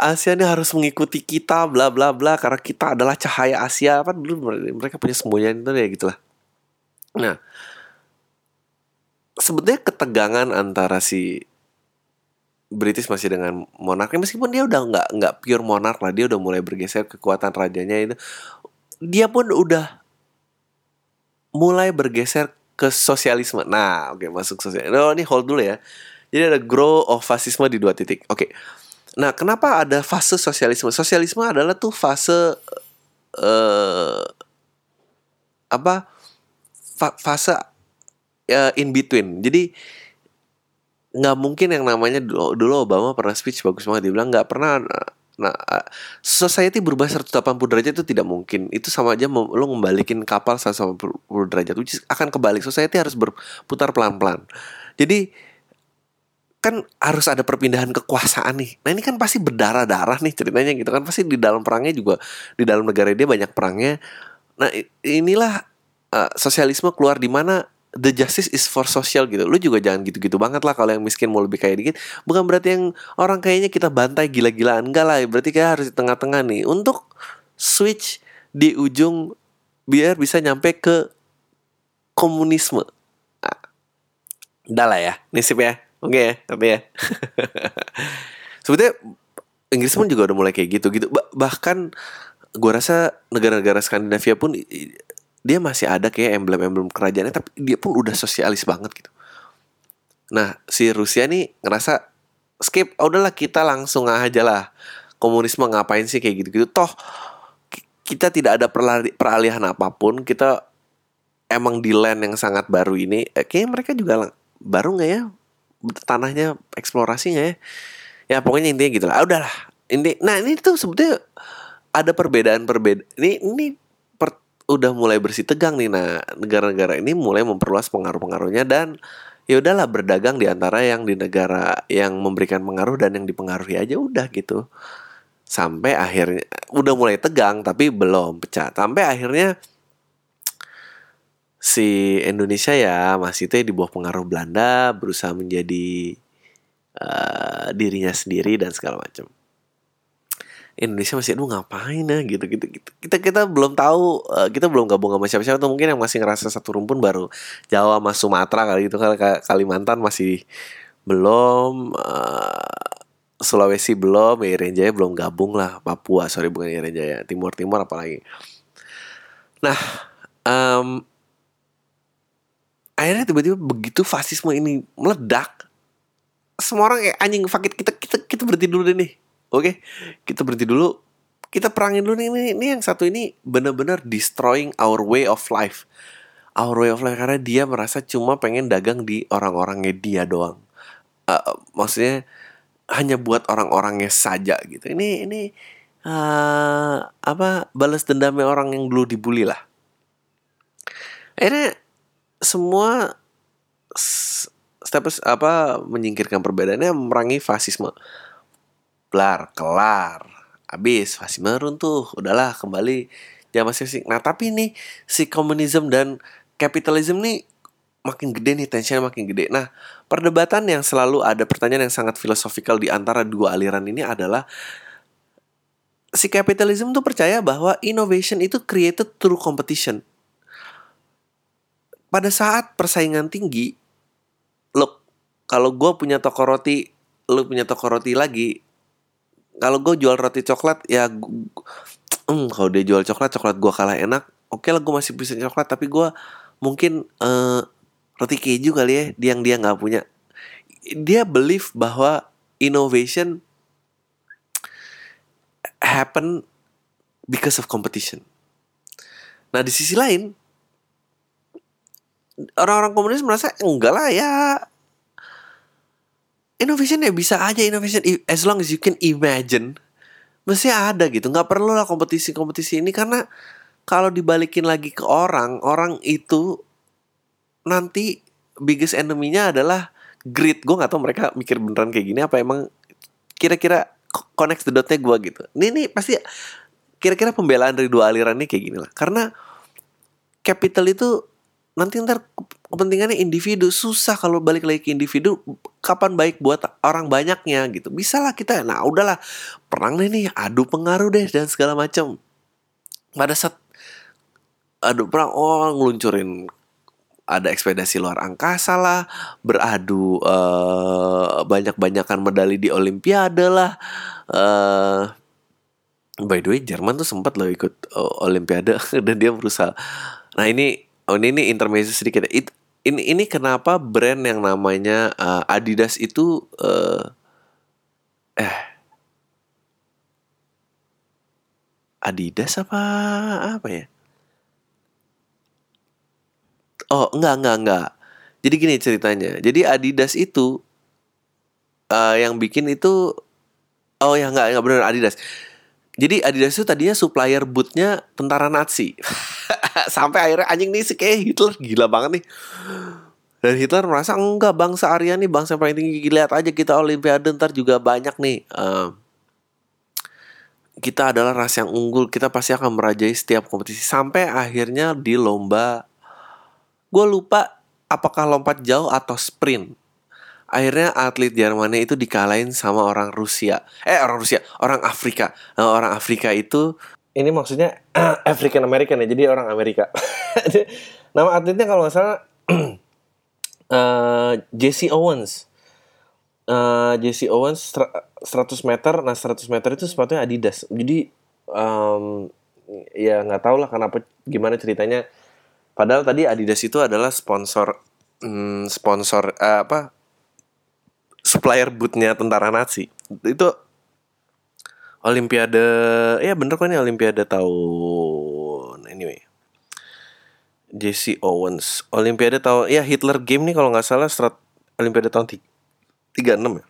ini harus mengikuti kita bla bla bla karena kita adalah cahaya Asia apa dulu mereka punya sembunyian itu ya gitulah. Nah, sebetulnya ketegangan antara si British masih dengan monarki meskipun dia udah nggak nggak pure monark lah dia udah mulai bergeser kekuatan rajanya itu dia pun udah mulai bergeser ke sosialisme. Nah oke okay, masuk sosial oh ini hold dulu ya. Jadi ada grow of fascisme di dua titik. Oke. Okay. nah kenapa ada fase sosialisme? Sosialisme adalah tuh fase uh, apa fa fase uh, in between. Jadi nggak mungkin yang namanya dulu, dulu Obama pernah speech bagus banget. Dia bilang nggak pernah nah society berubah 180 derajat itu tidak mungkin. Itu sama aja lo ngembalikin kapal 180 derajat which akan kebalik. Society harus berputar pelan-pelan. Jadi kan harus ada perpindahan kekuasaan nih. Nah ini kan pasti berdarah-darah nih ceritanya gitu kan. Pasti di dalam perangnya juga di dalam negara dia banyak perangnya. Nah inilah uh, sosialisme keluar di mana the justice is for social gitu. Lu juga jangan gitu-gitu banget lah kalau yang miskin mau lebih kaya dikit. Bukan berarti yang orang kayaknya kita bantai gila-gilaan. Enggak lah, berarti kayak harus di tengah-tengah nih. Untuk switch di ujung biar bisa nyampe ke komunisme. Nah, udah lah ya, nisip ya. Oke okay ya, tapi ya. Sebetulnya Inggris pun juga udah mulai kayak gitu gitu. Bahkan gue rasa negara-negara Skandinavia pun dia masih ada kayak emblem-emblem kerajaannya tapi dia pun udah sosialis banget gitu. Nah, si Rusia nih ngerasa skip, oh, udahlah kita langsung aja lah. Komunisme ngapain sih kayak gitu-gitu. Toh kita tidak ada peralihan apa pun, kita emang di land yang sangat baru ini, eh, kayaknya mereka juga baru nggak ya tanahnya eksplorasi nggak ya? Ya pokoknya intinya gitu lah. Ah, udahlah. Ini, nah ini tuh sebetulnya ada perbedaan-perbedaan. Ini ini udah mulai bersih tegang nih nah negara-negara ini mulai memperluas pengaruh-pengaruhnya dan ya udahlah berdagang di antara yang di negara yang memberikan pengaruh dan yang dipengaruhi aja udah gitu. Sampai akhirnya udah mulai tegang tapi belum pecah. Sampai akhirnya si Indonesia ya masih itu di bawah pengaruh Belanda berusaha menjadi uh, dirinya sendiri dan segala macam Indonesia masih aduh ngapain ya? Gitu gitu gitu. Kita kita belum tahu uh, kita belum gabung sama siapa-siapa atau mungkin yang masih ngerasa satu rumpun baru Jawa sama Sumatera kali itu Kalimantan masih belum uh, Sulawesi belum Irian Jaya belum gabung lah Papua sorry bukan Irian Jaya Timur Timur apalagi. Nah um, akhirnya tiba-tiba begitu fasisme ini meledak semua orang kayak anjing fakit kita kita kita berhenti dulu deh nih Oke, kita berhenti dulu. Kita perangin dulu nih. Ini, ini yang satu ini benar-benar destroying our way of life. our way of life karena dia merasa cuma pengen dagang di orang-orangnya dia doang uh, maksudnya hanya buat orang-orangnya saja gitu ini ini uh, apa balas dendamnya orang yang dulu dibully lah ini semua step apa menyingkirkan perbedaannya memerangi fasisme blar kelar habis fasisme runtuh udahlah kembali zaman masing nah tapi ini si komunisme dan kapitalisme nih makin gede nih tensinya makin gede. Nah, perdebatan yang selalu ada pertanyaan yang sangat filosofikal di antara dua aliran ini adalah si kapitalisme tuh percaya bahwa innovation itu created through competition. Pada saat persaingan tinggi, look, kalau gue punya toko roti, lu punya toko roti lagi, kalau gue jual roti coklat, ya, hmm, kalau dia jual coklat, coklat gue kalah enak, oke okay lah gue masih bisa coklat, tapi gue mungkin uh, roti keju kali ya yang dia nggak punya. Dia believe bahwa innovation happen because of competition. Nah di sisi lain orang-orang komunis merasa enggak lah ya innovation ya bisa aja innovation as long as you can imagine mesti ada gitu nggak perlu lah kompetisi kompetisi ini karena kalau dibalikin lagi ke orang, orang itu nanti biggest enemy-nya adalah greed. Gue gak tahu mereka mikir beneran kayak gini apa emang kira-kira connect the dotnya gue gitu. Ini nih pasti kira-kira pembelaan dari dua aliran ini kayak gini lah. Karena capital itu nanti ntar kepentingannya individu susah kalau balik lagi ke individu kapan baik buat orang banyaknya gitu bisa lah kita nah udahlah perang nih adu pengaruh deh dan segala macam pada saat adu perang oh ngeluncurin ada ekspedisi luar angkasa lah, beradu uh, banyak-banyakan medali di Olimpiade lah. Uh, by the way, Jerman tuh sempat loh ikut uh, Olimpiade dan dia berusaha. Nah ini, oh ini ini intermezzo sedikit. It, ini ini kenapa brand yang namanya uh, Adidas itu uh, eh Adidas apa apa ya? Oh, enggak, enggak, enggak. Jadi gini ceritanya. Jadi Adidas itu uh, yang bikin itu oh ya enggak, enggak benar Adidas. Jadi Adidas itu tadinya supplier bootnya tentara Nazi. Sampai akhirnya anjing nih sih kayak Hitler gila banget nih. Dan Hitler merasa enggak bangsa Arya nih bangsa paling tinggi lihat aja kita Olimpiade ntar juga banyak nih. Uh, kita adalah ras yang unggul, kita pasti akan merajai setiap kompetisi sampai akhirnya di lomba gue lupa apakah lompat jauh atau sprint akhirnya atlet Jermannya itu dikalahin sama orang Rusia. Eh orang Rusia orang Afrika. Nah, orang Afrika itu ini maksudnya African American ya jadi orang Amerika. Nama atletnya kalau nggak salah uh, Jesse Owens. Uh, Jesse Owens 100 meter. Nah 100 meter itu sepatunya Adidas. Jadi um, ya nggak tahu lah kenapa gimana ceritanya. Padahal tadi Adidas itu adalah sponsor hmm, sponsor uh, apa supplier bootnya tentara Nazi. Itu Olimpiade ya bener kan ini Olimpiade tahun anyway. Jesse Owens Olimpiade tahun ya Hitler game nih kalau nggak salah strat Olimpiade tahun 36 ya.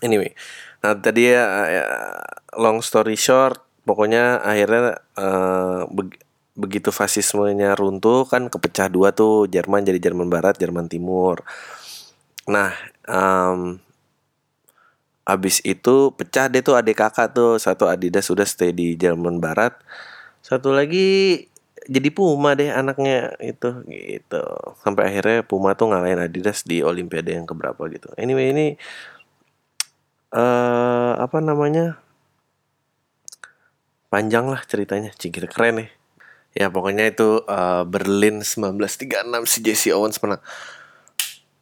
Anyway, nah tadi ya, ya long story short pokoknya akhirnya uh, begitu fasismenya runtuh kan kepecah dua tuh Jerman jadi Jerman Barat Jerman Timur nah um, abis itu pecah deh tuh adik kakak tuh. Satu Adidas sudah stay di Jerman Barat. Satu lagi jadi Puma deh anaknya itu gitu. Sampai akhirnya Puma tuh ngalahin Adidas di Olimpiade yang keberapa gitu. Anyway ini uh, apa namanya? Panjang lah ceritanya. Cingkir keren nih. Ya pokoknya itu uh, Berlin 1936 si Jesse Owens pernah.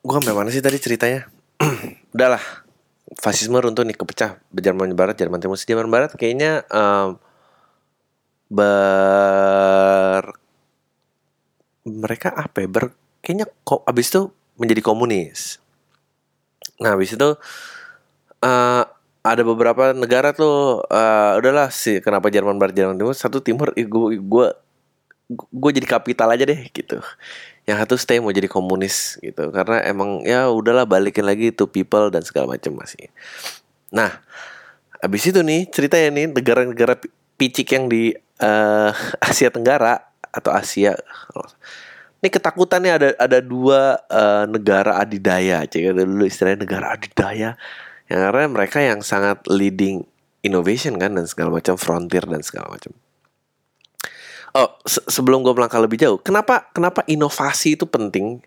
Gue sampai mana sih tadi ceritanya? Udahlah. Fasisme runtuh nih kepecah Jerman Barat, Jerman Timur, Jerman Barat kayaknya um, ber mereka apa ya? Ber kayaknya kok abis itu menjadi komunis. Nah, abis itu uh, ada beberapa negara tuh uh, udahlah sih kenapa Jerman Barat Jerman Timur satu Timur gue gue gue jadi kapital aja deh gitu yang satu stay mau jadi komunis gitu. Karena emang ya udahlah balikin lagi to people dan segala macam masih. Nah abis itu nih cerita ya nih negara-negara picik yang di uh, Asia Tenggara atau Asia ini ketakutannya ada ada dua uh, negara adidaya cek. Dulu istilahnya negara adidaya. Yang karena mereka yang sangat leading innovation kan dan segala macam frontier dan segala macam Oh, se sebelum gue melangkah lebih jauh, kenapa kenapa inovasi itu penting?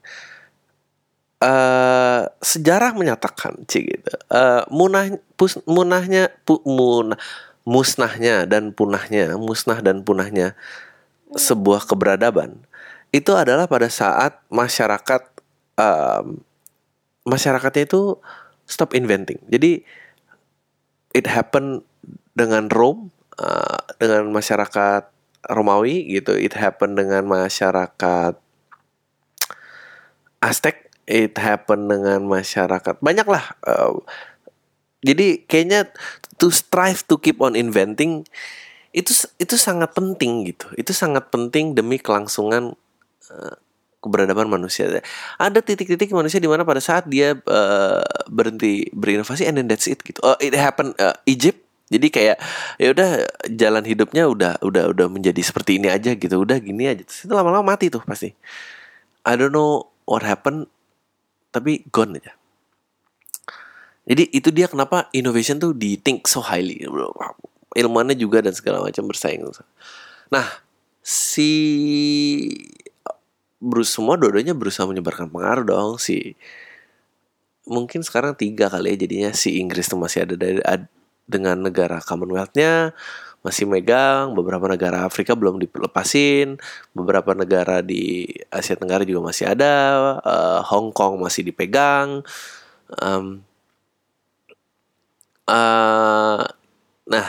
Uh, sejarah menyatakan, cik gitu. Uh, munah, pus, munahnya, pu, munah, musnahnya dan punahnya, musnah dan punahnya sebuah keberadaban itu adalah pada saat masyarakat um, masyarakatnya itu stop inventing. Jadi it happen dengan Rome, uh, dengan masyarakat Romawi gitu. It happen dengan masyarakat Aztec. It happen dengan masyarakat banyak lah uh, jadi kayaknya to strive to keep on inventing itu itu sangat penting gitu. Itu sangat penting demi kelangsungan uh, keberadaban manusia. Ada titik-titik manusia di mana pada saat dia uh, berhenti berinovasi and then that's it gitu. Uh, it happen uh, Egypt jadi kayak ya udah jalan hidupnya udah udah udah menjadi seperti ini aja gitu. Udah gini aja. Terus itu lama-lama mati tuh pasti. I don't know what happened tapi gone aja. Jadi itu dia kenapa innovation tuh di think so highly ilmuannya juga dan segala macam bersaing. Nah si Bruce semua dua-duanya berusaha menyebarkan pengaruh dong si. Mungkin sekarang tiga kali ya jadinya si Inggris tuh masih ada dari dengan negara Commonwealth-nya masih megang, beberapa negara Afrika belum dilepasin, beberapa negara di Asia Tenggara juga masih ada, uh, Hong Kong masih dipegang. Um, uh, nah,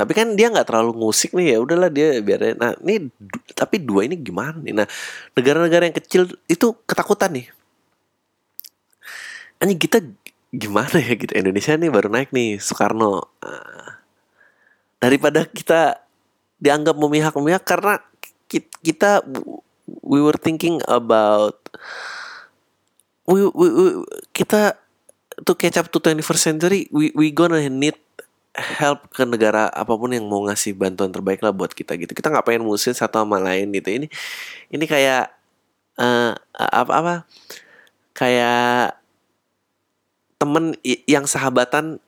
tapi kan dia nggak terlalu musik nih ya, udahlah dia biar. Nah, ini tapi dua ini gimana nih? Nah, negara-negara yang kecil itu ketakutan nih. Hanya kita gimana ya gitu? Indonesia nih baru naik nih Soekarno. Uh, daripada kita dianggap memihak-memihak karena kita we were thinking about we, we, we kita to catch up to 21st century we we gonna need help ke negara apa pun yang mau ngasih bantuan terbaik lah buat kita gitu. Kita nggak pengen musuhin satu sama lain gitu. Ini ini kayak uh, apa apa? Kayak temen yang sahabatan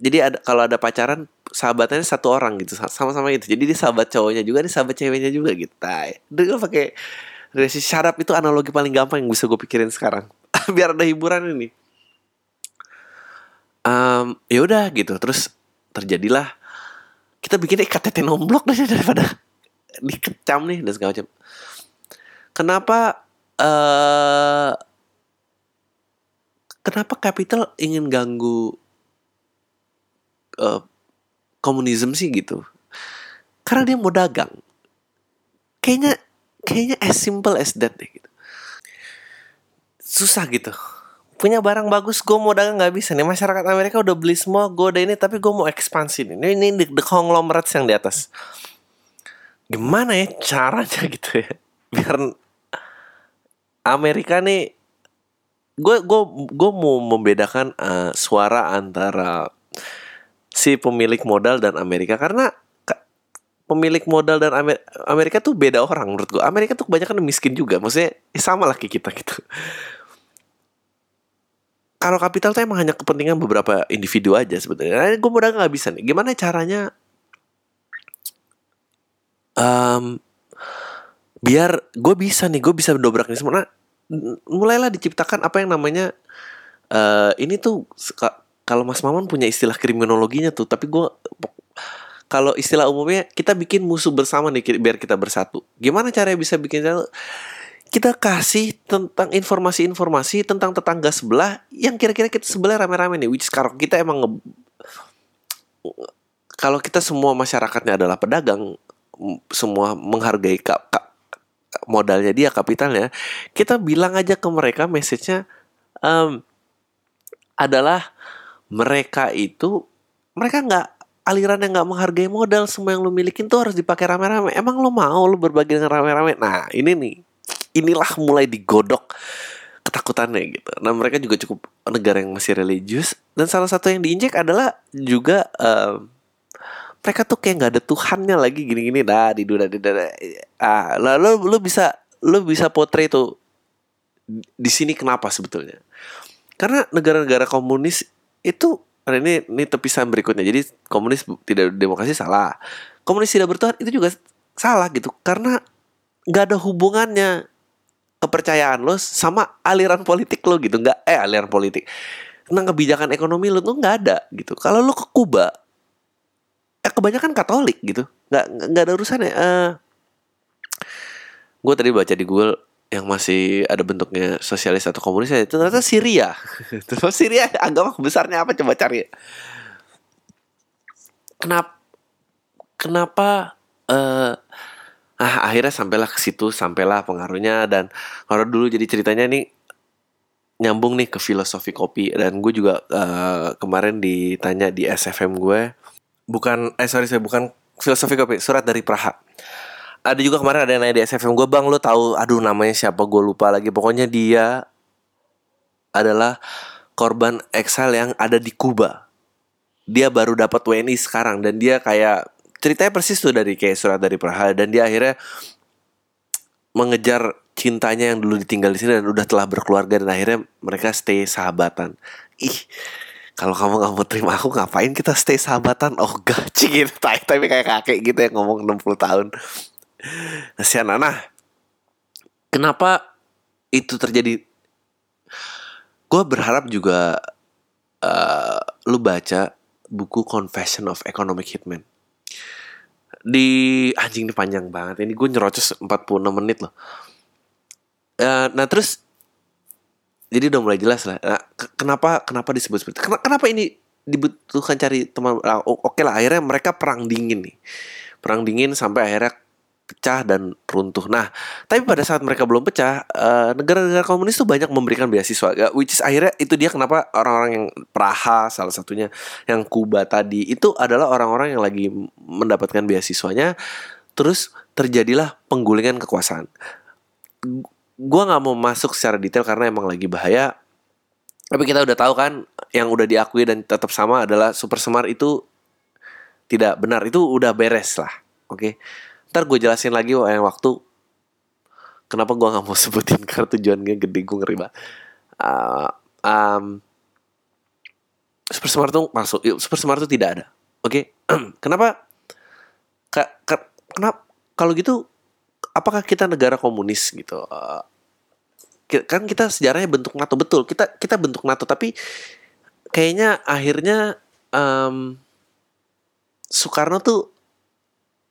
jadi ada kalau ada pacaran sahabatannya satu orang gitu sama-sama itu jadi dia sahabat cowoknya juga nih sahabat ceweknya juga gitu. Dia gue pakai relasi syarap itu analogi paling gampang yang bisa gue pikirin sekarang. Biar ada hiburan ini. Um, ya udah gitu terus terjadilah kita bikin KTT nomblok deh daripada dikecam nih dan segala macam. Kenapa uh, kenapa Capital ingin ganggu uh, komunisme sih gitu? Karena dia mau dagang. Kayaknya kayaknya as simple as that deh gitu. Susah gitu. Punya barang bagus, gue mau dagang nggak bisa nih. Masyarakat Amerika udah beli semua, gue udah ini, tapi gue mau ekspansi nih. Ini, ini the, the conglomerates yang di atas. Gimana ya caranya gitu ya? Biar Amerika nih gue gue gue mau membedakan uh, suara antara si pemilik modal dan Amerika karena pemilik modal dan Amer Amerika tuh beda orang menurut gue Amerika tuh kebanyakan miskin juga maksudnya eh, sama lah kita gitu. Kalau kapital tuh emang hanya kepentingan beberapa individu aja sebetulnya nah, gue modal nggak bisa nih. Gimana caranya um, biar gue bisa nih gue bisa mendobrak ini semua. Nah, mulailah diciptakan apa yang namanya uh, ini tuh kalau Mas Maman punya istilah kriminologinya tuh tapi gue kalau istilah umumnya kita bikin musuh bersama nih biar kita bersatu. Gimana caranya bisa bikin kita kasih tentang informasi-informasi tentang tetangga sebelah yang kira-kira kita sebelah rame-rame nih which sekarang kita emang nge kalau kita semua masyarakatnya adalah pedagang semua menghargai modalnya dia kapitalnya kita bilang aja ke mereka message-nya um, adalah mereka itu mereka nggak aliran yang nggak menghargai modal semua yang lu milikin tuh harus dipakai rame-rame. Emang lu mau lu berbagi dengan rame-rame? Nah ini nih inilah mulai digodok ketakutannya gitu. Nah mereka juga cukup negara yang masih religius dan salah satu yang diinjek adalah juga um, mereka tuh kayak nggak ada Tuhannya lagi gini-gini dah di dunia di ah lalu lu bisa lu bisa potret tuh di sini kenapa sebetulnya karena negara-negara komunis itu Nah, ini ini tepisan berikutnya. Jadi komunis tidak demokrasi salah. Komunis tidak bertuhan itu juga salah gitu. Karena nggak ada hubungannya kepercayaan lo sama aliran politik lo gitu. Nggak eh aliran politik. Tentang kebijakan ekonomi lo tuh nggak ada gitu. Kalau lo ke Kuba, eh kebanyakan Katolik gitu. Nggak nggak ada urusannya. Uh, eh, gue tadi baca di Google yang masih ada bentuknya sosialis atau komunis itu ternyata Syria. Terus Syria agama besarnya apa coba cari. Kenapa kenapa uh, ah akhirnya sampailah ke situ sampailah pengaruhnya dan kalau dulu jadi ceritanya nih nyambung nih ke filosofi kopi dan gue juga uh, kemarin ditanya di SFM gue bukan eh sorry saya bukan filosofi kopi surat dari Praha. Ada juga kemarin ada yang nanya di SFM gue bang lo tahu aduh namanya siapa gue lupa lagi. Pokoknya dia adalah korban eksal yang ada di Kuba. Dia baru dapat WNI sekarang dan dia kayak ceritanya persis tuh dari kayak surat dari Praha dan dia akhirnya mengejar cintanya yang dulu ditinggal di sini dan udah telah berkeluarga dan akhirnya mereka stay sahabatan. Ih kalau kamu nggak mau terima aku ngapain kita stay sahabatan oh gak gitu tapi kayak kakek gitu yang ngomong 60 tahun Kasihan Nah, kenapa itu terjadi? Gue berharap juga uh, lu baca buku Confession of Economic Hitman. Di anjing ini panjang banget. Ini gue nyerocos 46 menit loh. Uh, nah terus jadi udah mulai jelas lah. Nah, kenapa kenapa disebut seperti itu? Kenapa ini dibutuhkan cari teman? Nah, Oke lah akhirnya mereka perang dingin nih. Perang dingin sampai akhirnya pecah dan runtuh. Nah, tapi pada saat mereka belum pecah, eh, negara-negara komunis tuh banyak memberikan beasiswa. Which is akhirnya itu dia kenapa orang-orang yang Praha salah satunya, yang Kuba tadi itu adalah orang-orang yang lagi mendapatkan beasiswanya. Terus terjadilah penggulingan kekuasaan. Gua nggak mau masuk secara detail karena emang lagi bahaya. Tapi kita udah tahu kan yang udah diakui dan tetap sama adalah Super Semar itu tidak benar. Itu udah beres lah. Oke. Okay? ntar gue jelasin lagi yang waktu kenapa gue nggak mau sebutin karena tujuannya gede gue ngeri banget uh, um, super smart tuh masuk super smart tuh tidak ada oke okay? kenapa kenapa kalau gitu apakah kita negara komunis gitu uh, kan kita sejarahnya bentuk NATO betul kita kita bentuk NATO tapi kayaknya akhirnya um, Soekarno tuh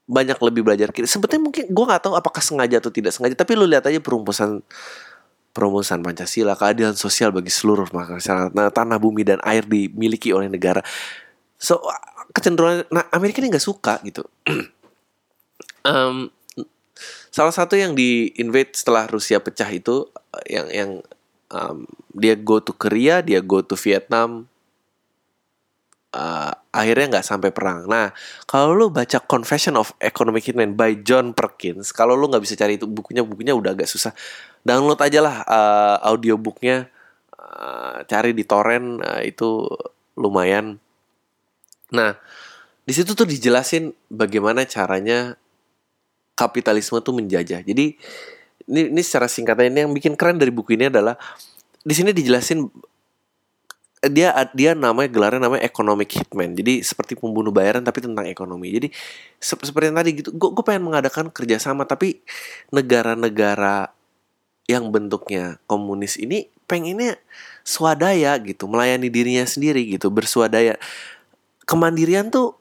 banyak lebih belajar kiri. Sebetulnya mungkin gue nggak tahu apakah sengaja atau tidak sengaja, tapi lu lihat aja perumusan perumusan Pancasila, keadilan sosial bagi seluruh masyarakat, nah, tanah bumi dan air dimiliki oleh negara. So kecenderungan, nah Amerika ini nggak suka gitu. um, salah satu yang di invade setelah Rusia pecah itu, yang yang um, dia go to Korea, dia go to Vietnam, uh, akhirnya nggak sampai perang. Nah, kalau lu baca Confession of Economic Hitman by John Perkins, kalau lu nggak bisa cari itu bukunya, bukunya udah agak susah. Download aja lah uh, audiobooknya, uh, cari di torrent uh, itu lumayan. Nah, di situ tuh dijelasin bagaimana caranya kapitalisme tuh menjajah. Jadi ini, ini secara singkatnya ini yang bikin keren dari buku ini adalah di sini dijelasin dia dia namanya gelarnya namanya economic hitman. Jadi seperti pembunuh bayaran tapi tentang ekonomi. Jadi se seperti yang tadi gitu gue pengen mengadakan kerjasama tapi negara-negara yang bentuknya komunis ini pengennya swadaya gitu melayani dirinya sendiri gitu berswadaya kemandirian tuh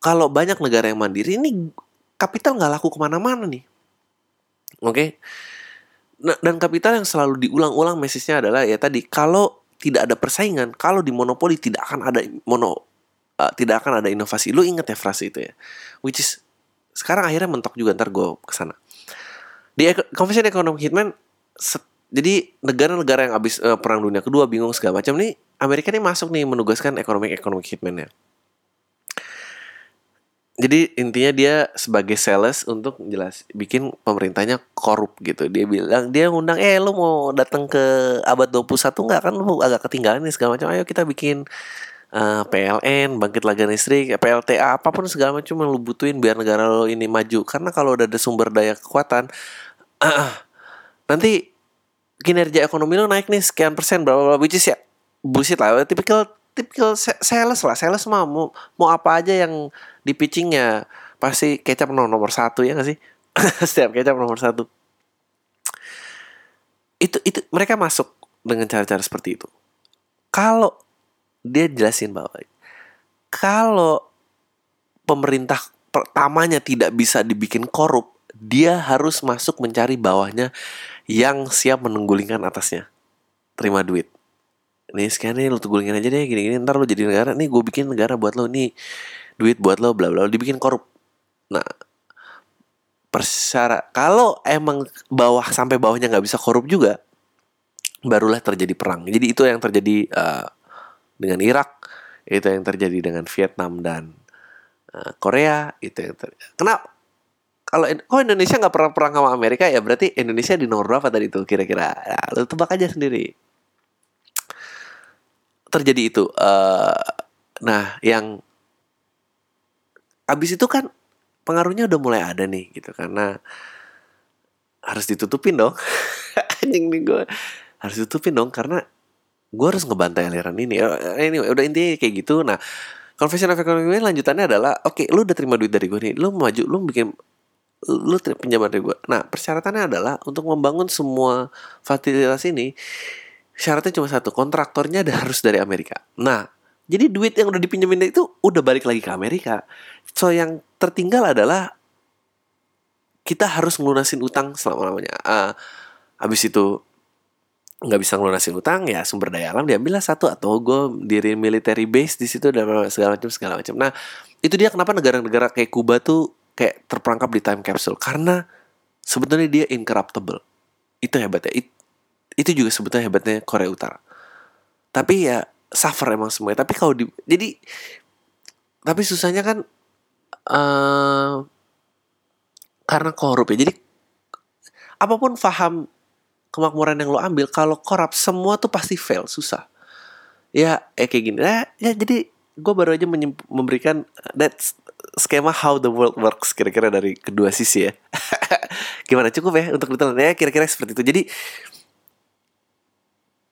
kalau banyak negara yang mandiri ini kapital nggak laku ke mana-mana nih oke okay? nah, dan kapital yang selalu diulang-ulang message-nya adalah ya tadi kalau tidak ada persaingan, kalau di monopoli tidak akan ada mono uh, tidak akan ada inovasi. Lu inget ya frase itu ya. Which is sekarang akhirnya mentok juga ntar gue ke sana. Di Confession Economic Hitman jadi negara-negara yang habis uh, perang dunia kedua bingung segala macam nih Amerika ini masuk nih menugaskan ekonomi ekonomi hitman ya. Jadi intinya dia sebagai sales untuk jelas bikin pemerintahnya korup gitu. Dia bilang dia ngundang eh lu mau datang ke abad 21 nggak? Kan lu agak ketinggalan nih segala macam. Ayo kita bikin uh, PLN bangkit lagi listrik PLTA apa pun segala macam yang lu butuhin biar negara lo ini maju. Karena kalau udah ada sumber daya kekuatan uh, nanti kinerja ekonomi lo naik nih sekian persen berapa which is ya bullshit lah. Tipikal tipikal sales lah. Sales mah mau mau apa aja yang di pitchingnya. Pasti kecap nomor, nomor satu ya gak sih? Setiap kecap nomor satu. Itu itu mereka masuk dengan cara-cara seperti itu. Kalau dia jelasin bahwa kalau pemerintah pertamanya tidak bisa dibikin korup dia harus masuk mencari bawahnya yang siap menunggulingkan atasnya. Terima duit. Nih sekian nih lu tunggulingin aja deh gini-gini ntar lu jadi negara. Nih gue bikin negara buat lo nih duit buat lo bla bla dibikin korup. Nah persyarat kalau emang bawah sampai bawahnya nggak bisa korup juga barulah terjadi perang. Jadi itu yang terjadi uh, dengan Irak itu yang terjadi dengan Vietnam dan uh, Korea itu yang terjadi kenapa kalau kok Indonesia nggak pernah perang sama Amerika ya? Berarti Indonesia di nomor berapa tadi tuh kira-kira? Nah, lu tebak aja sendiri. Terjadi itu uh, nah yang abis itu kan pengaruhnya udah mulai ada nih gitu. Karena harus ditutupin dong. Anjing nih gue harus ditutupin dong karena gue harus ngebantai aliran ini. Ini udah intinya kayak gitu. Nah confession of economy lanjutannya adalah oke okay, lu udah terima duit dari gue nih lu maju lu bikin lu pinjam dari gue nah persyaratannya adalah untuk membangun semua fasilitas ini syaratnya cuma satu kontraktornya harus dari Amerika. Nah jadi duit yang udah dipinjemin itu udah balik lagi ke Amerika. So yang tertinggal adalah kita harus ngelunasin utang selama-lamanya. Uh, habis itu nggak bisa ngelunasin utang ya sumber daya alam diambil lah satu atau gue diri military base di situ dan segala macam segala macam. Nah itu dia kenapa negara-negara kayak Kuba tuh kayak terperangkap di time capsule karena sebetulnya dia incorruptible. Itu hebatnya. It, itu juga sebetulnya hebatnya Korea Utara. Tapi ya suffer emang semuanya. Tapi kalau di jadi tapi susahnya kan uh, karena korup ya. Jadi apa pun paham kemakmuran yang lo ambil kalau korup semua tuh pasti fail susah. Ya eh kayak gini. Ya, ya jadi gue baru aja memberikan that skema how the world works kira-kira dari kedua sisi ya. Gimana? Cukup ya untuk ditelan. Ya kira-kira seperti itu. Jadi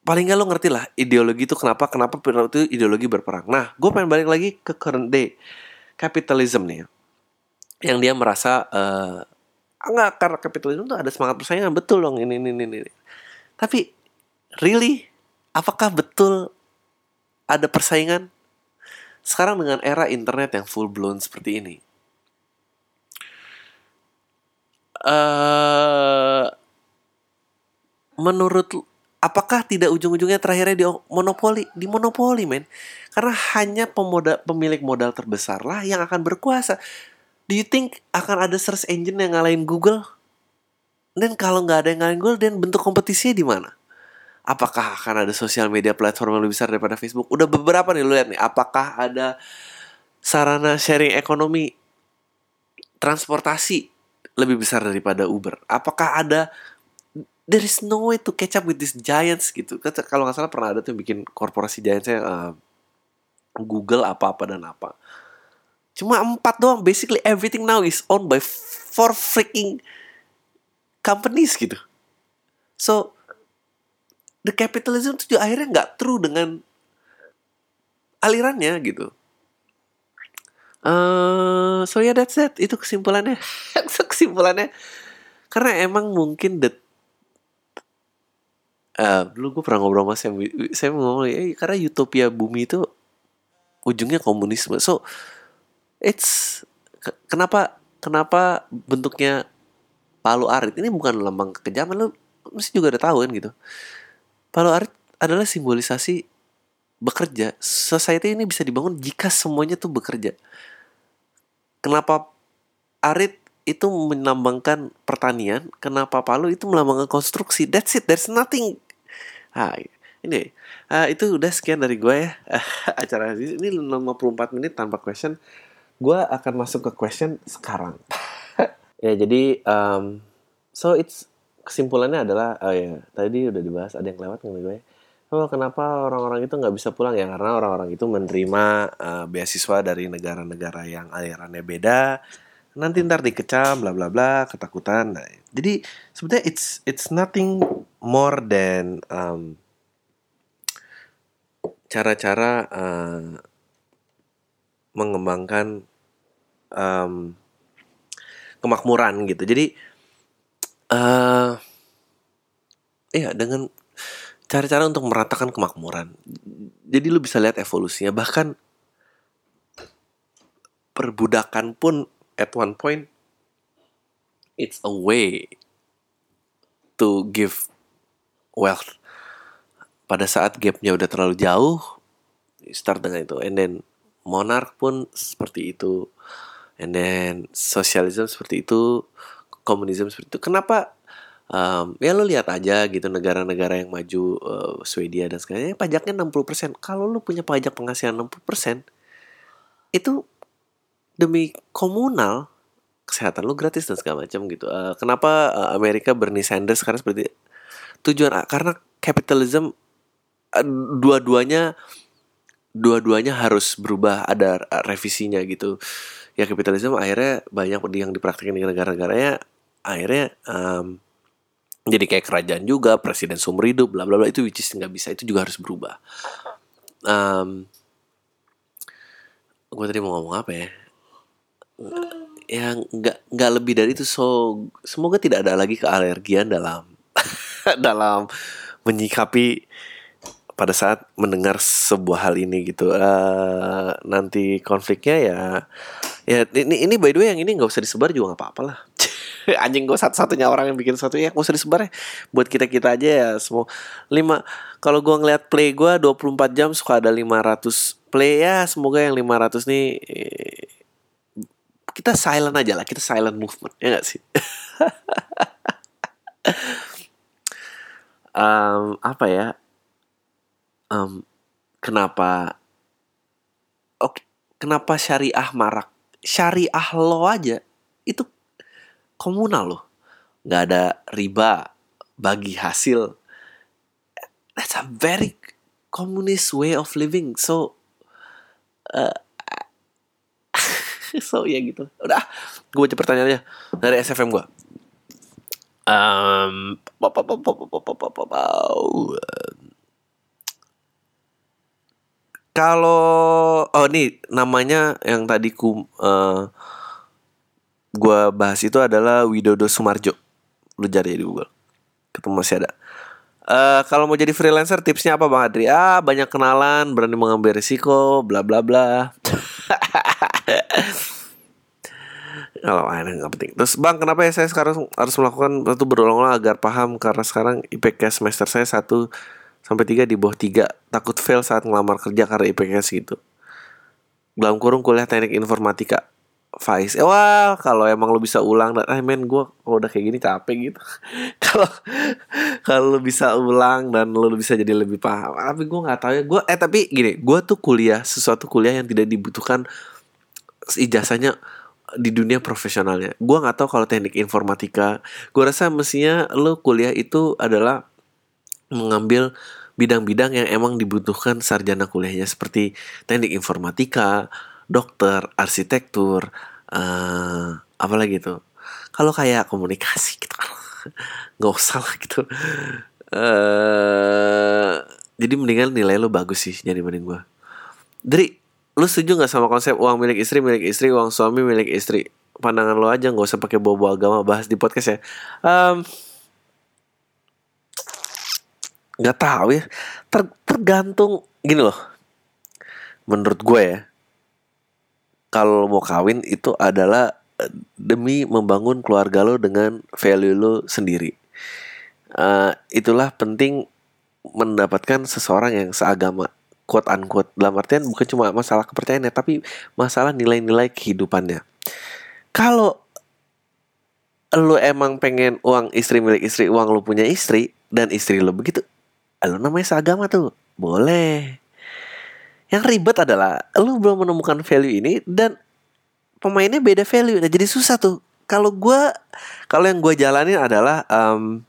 paling nggak lo ngerti lah ideologi itu kenapa kenapa itu ideologi berperang. Nah, gue pengen balik lagi ke current day capitalism nih, yang dia merasa uh, enggak karena kapitalisme tuh ada semangat persaingan betul dong ini ini ini. ini. Tapi really apakah betul ada persaingan sekarang dengan era internet yang full blown seperti ini? Uh, menurut apakah tidak ujung-ujungnya terakhirnya di monopoli? Di monopoli men. Karena hanya pemoda, pemilik modal terbesar lah yang akan berkuasa. Do you think akan ada search engine yang ngalahin Google? Dan kalau nggak ada yang ngalahin Google dan bentuk kompetisinya di mana? Apakah akan ada sosial media platform yang lebih besar daripada Facebook? Udah beberapa nih lu lihat nih. Apakah ada sarana sharing ekonomi transportasi lebih besar daripada Uber? Apakah ada there is no way to catch up with these giants gitu. Kalau nggak salah pernah ada tuh yang bikin korporasi giantsnya uh, Google apa-apa dan apa. Cuma empat doang. Basically everything now is owned by four freaking companies gitu. So the capitalism itu akhirnya nggak true dengan alirannya gitu. Uh, so yeah, that's it. Itu kesimpulannya. kesimpulannya. Karena emang mungkin the uh, dulu gue pernah ngobrol sama Sam saya ngomong eh, karena utopia bumi itu ujungnya komunisme. So it's kenapa kenapa bentuknya palu arit? Ini bukan lambang kekejaman lo mesti juga udah tahu kan gitu. Palu arit adalah simbolisasi bekerja. Society ini bisa dibangun jika semuanya tuh bekerja. Kenapa arit itu melambangkan pertanian kenapa palu itu melambangkan konstruksi? That's it there's nothing Ah, ini uh, itu udah sekian dari gue ya. Acara ini 54 menit tanpa question. gue akan masuk ke question sekarang. ya jadi um, so it's kesimpulannya adalah oh ya tadi udah dibahas ada yang lewat nggak gue. Oh kenapa orang-orang itu nggak bisa pulang? Ya karena orang-orang itu menerima uh, beasiswa dari negara-negara yang alirannya beda. Nanti ntar dikecam bla bla bla ketakutan. Nah, jadi sebetulnya it's it's nothing more than um, cara-cara uh, mengembangkan um, kemakmuran gitu jadi uh, iya dengan cara-cara untuk meratakan kemakmuran. Jadi lu bisa lihat evolusinya bahkan perbudakan pun at one point it's a way to give wealth. Pada saat gapnya udah terlalu jauh, start dengan itu. And then monarch pun seperti itu. And then socialism seperti itu, komunisme seperti itu. Kenapa um, ya lo lihat aja gitu negara-negara yang maju uh, Swedia dan sebagainya pajaknya 60%. Kalau lo punya pajak penghasilan 60% itu demi komunal kesehatan lo gratis dan segala macam gitu. Uh, kenapa uh, Amerika Bernie Sanders sekarang seperti tujuan karena capitalism uh, dua-duanya dua-duanya harus berubah ada revisinya gitu. Ya kapitalisme akhirnya banyak yang dipraktikkan di negara-negaranya akhirnya um, jadi kayak kerajaan juga presiden seumur hidup bla bla bla itu which is nggak bisa itu juga harus berubah. Um, gue tadi mau ngomong apa ya? Yang nggak nggak lebih dari itu so semoga tidak ada lagi kealergian dalam dalam menyikapi pada saat mendengar sebuah hal ini gitu. Uh, nanti konfliknya ya ya ini ini by the way yang ini nggak usah disebar juga nggak apa-apa lah. Anjing gue satu-satunya orang yang bikin sesuatu ya gak usah disebar ya. Buat kita kita aja ya semua. Lima kalau gue ngeliat play gue 24 jam suka ada 500 play ya semoga yang 500 nih eh, kita silent aja lah kita silent movement ya gak sih um, apa ya um, kenapa oke kenapa syariah marak syariah lo aja itu komunal loh. Nggak ada riba bagi hasil. That's a very communist way of living. So, uh, so ya gitu. Udah, gue baca pertanyaannya dari SFM gue. Um, kalau oh nih namanya yang tadi ku uh, gue bahas itu adalah Widodo Sumarjo. Lu cari di Google. Ketemu masih ada. Uh, kalau mau jadi freelancer tipsnya apa Bang Adri? Ah, banyak kenalan, berani mengambil risiko, bla bla bla. kalau ada nggak penting. Terus Bang, kenapa ya saya sekarang harus melakukan itu berulang-ulang agar paham karena sekarang IPK semester saya satu sampai tiga di bawah tiga takut fail saat ngelamar kerja karena IPK segitu. Dalam kurung kuliah teknik informatika Faiz, eh, wah kalau emang lo bisa ulang dan eh men gue kalau udah kayak gini capek gitu. Kalau kalau lo bisa ulang dan lo bisa jadi lebih paham. Tapi gue nggak tahu ya. Gue eh tapi gini, gue tuh kuliah sesuatu kuliah yang tidak dibutuhkan ijazahnya di dunia profesionalnya. Gue nggak tahu kalau teknik informatika. Gue rasa mestinya lo kuliah itu adalah mengambil bidang-bidang yang emang dibutuhkan sarjana kuliahnya seperti teknik informatika, dokter, arsitektur, uh, apa lagi tuh? Kalau kayak komunikasi gitu nggak usah lah gitu. Uh, jadi mendingan nilai lo bagus sih jadi mending gue. Dari lu setuju nggak sama konsep uang milik istri milik istri uang suami milik istri? Pandangan lo aja nggak usah pakai bawa-bawa agama bahas di podcast ya. Um, nggak tahu ya. Ter, tergantung gini loh. Menurut gue ya kalau mau kawin itu adalah eh, demi membangun keluarga lo dengan value lo sendiri. Uh, itulah penting mendapatkan seseorang yang seagama quote unquote dalam artian bukan cuma masalah kepercayaannya tapi masalah nilai-nilai kehidupannya. Kalau lo emang pengen uang istri milik istri, uang lo punya istri dan istri lo begitu, lo namanya seagama tuh boleh. Yang ribet adalah lu belum menemukan value ini dan pemainnya beda value nah jadi susah tuh kalau gue kalau yang gue jalanin adalah um,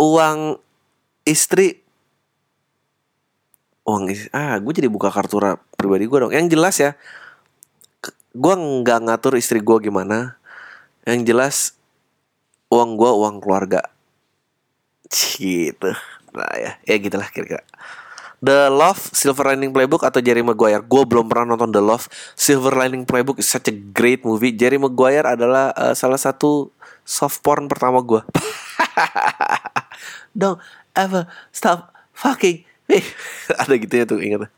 uang istri. Uang istri ah gue jadi buka kartu pribadi gue dong. Yang jelas ya gue nggak ngatur istri gue gimana. Yang jelas uang gue uang keluarga. Gitu. Nah ya. Ya gitulah kira-kira. The Love Silver Lining Playbook atau Jerry Maguire. Gue belum pernah nonton The Love Silver Lining Playbook. Is such a great movie. Jerry Maguire adalah uh, salah satu soft porn pertama gue. Don't ever stop fucking me. Ada gitu ya tuh ingat.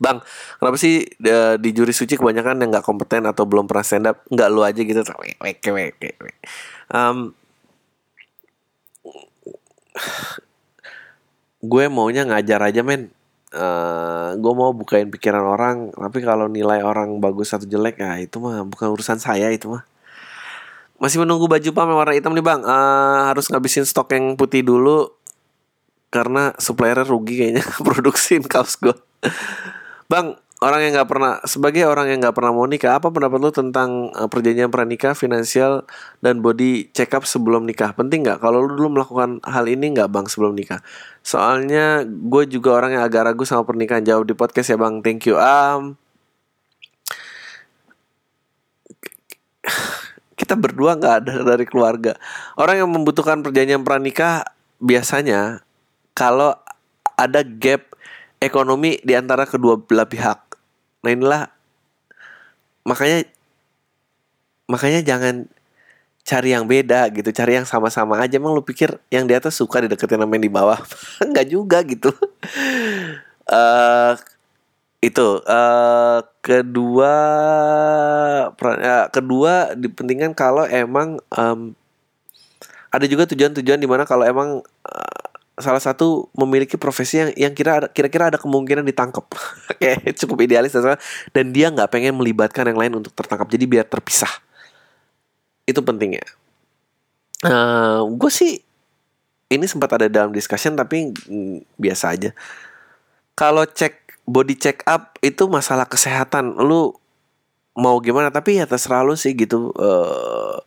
Bang, kenapa sih uh, di juri suci kebanyakan yang nggak kompeten atau belum pernah stand up? Nggak lu aja gitu. Um, gue maunya ngajar aja men uh, gue mau bukain pikiran orang tapi kalau nilai orang bagus atau jelek ya itu mah bukan urusan saya itu mah masih menunggu baju pam warna hitam nih bang uh, harus ngabisin stok yang putih dulu karena suppliernya rugi kayaknya produksiin kaos gue bang orang yang nggak pernah sebagai orang yang nggak pernah mau nikah apa pendapat lu tentang uh, perjanjian pranikah finansial dan body check up sebelum nikah? Penting nggak? Kalau lu dulu melakukan hal ini nggak bang sebelum nikah? Soalnya gue juga orang yang agak ragu sama pernikahan jawab di podcast ya bang. Thank you. Um kita berdua nggak ada dari keluarga. Orang yang membutuhkan perjanjian pranikah biasanya kalau ada gap ekonomi di antara kedua belah pihak Nah inilah makanya makanya jangan cari yang beda gitu, cari yang sama-sama aja. Emang lu pikir yang di atas suka dideketin sama yang di bawah? Enggak juga gitu. uh, itu uh, kedua uh, kedua dipentingkan kalau emang um, ada juga tujuan-tujuan di mana kalau emang salah satu memiliki profesi yang yang kira kira-kira ada kemungkinan ditangkap kayak cukup idealis dan dia nggak pengen melibatkan yang lain untuk tertangkap. Jadi biar terpisah. Itu pentingnya. Uh, eh, gue sih ini sempat ada dalam discussion tapi mm, biasa aja. Kalau cek body check up itu masalah kesehatan. Lu mau gimana? Tapi ya terserah lu sih gitu. Uh,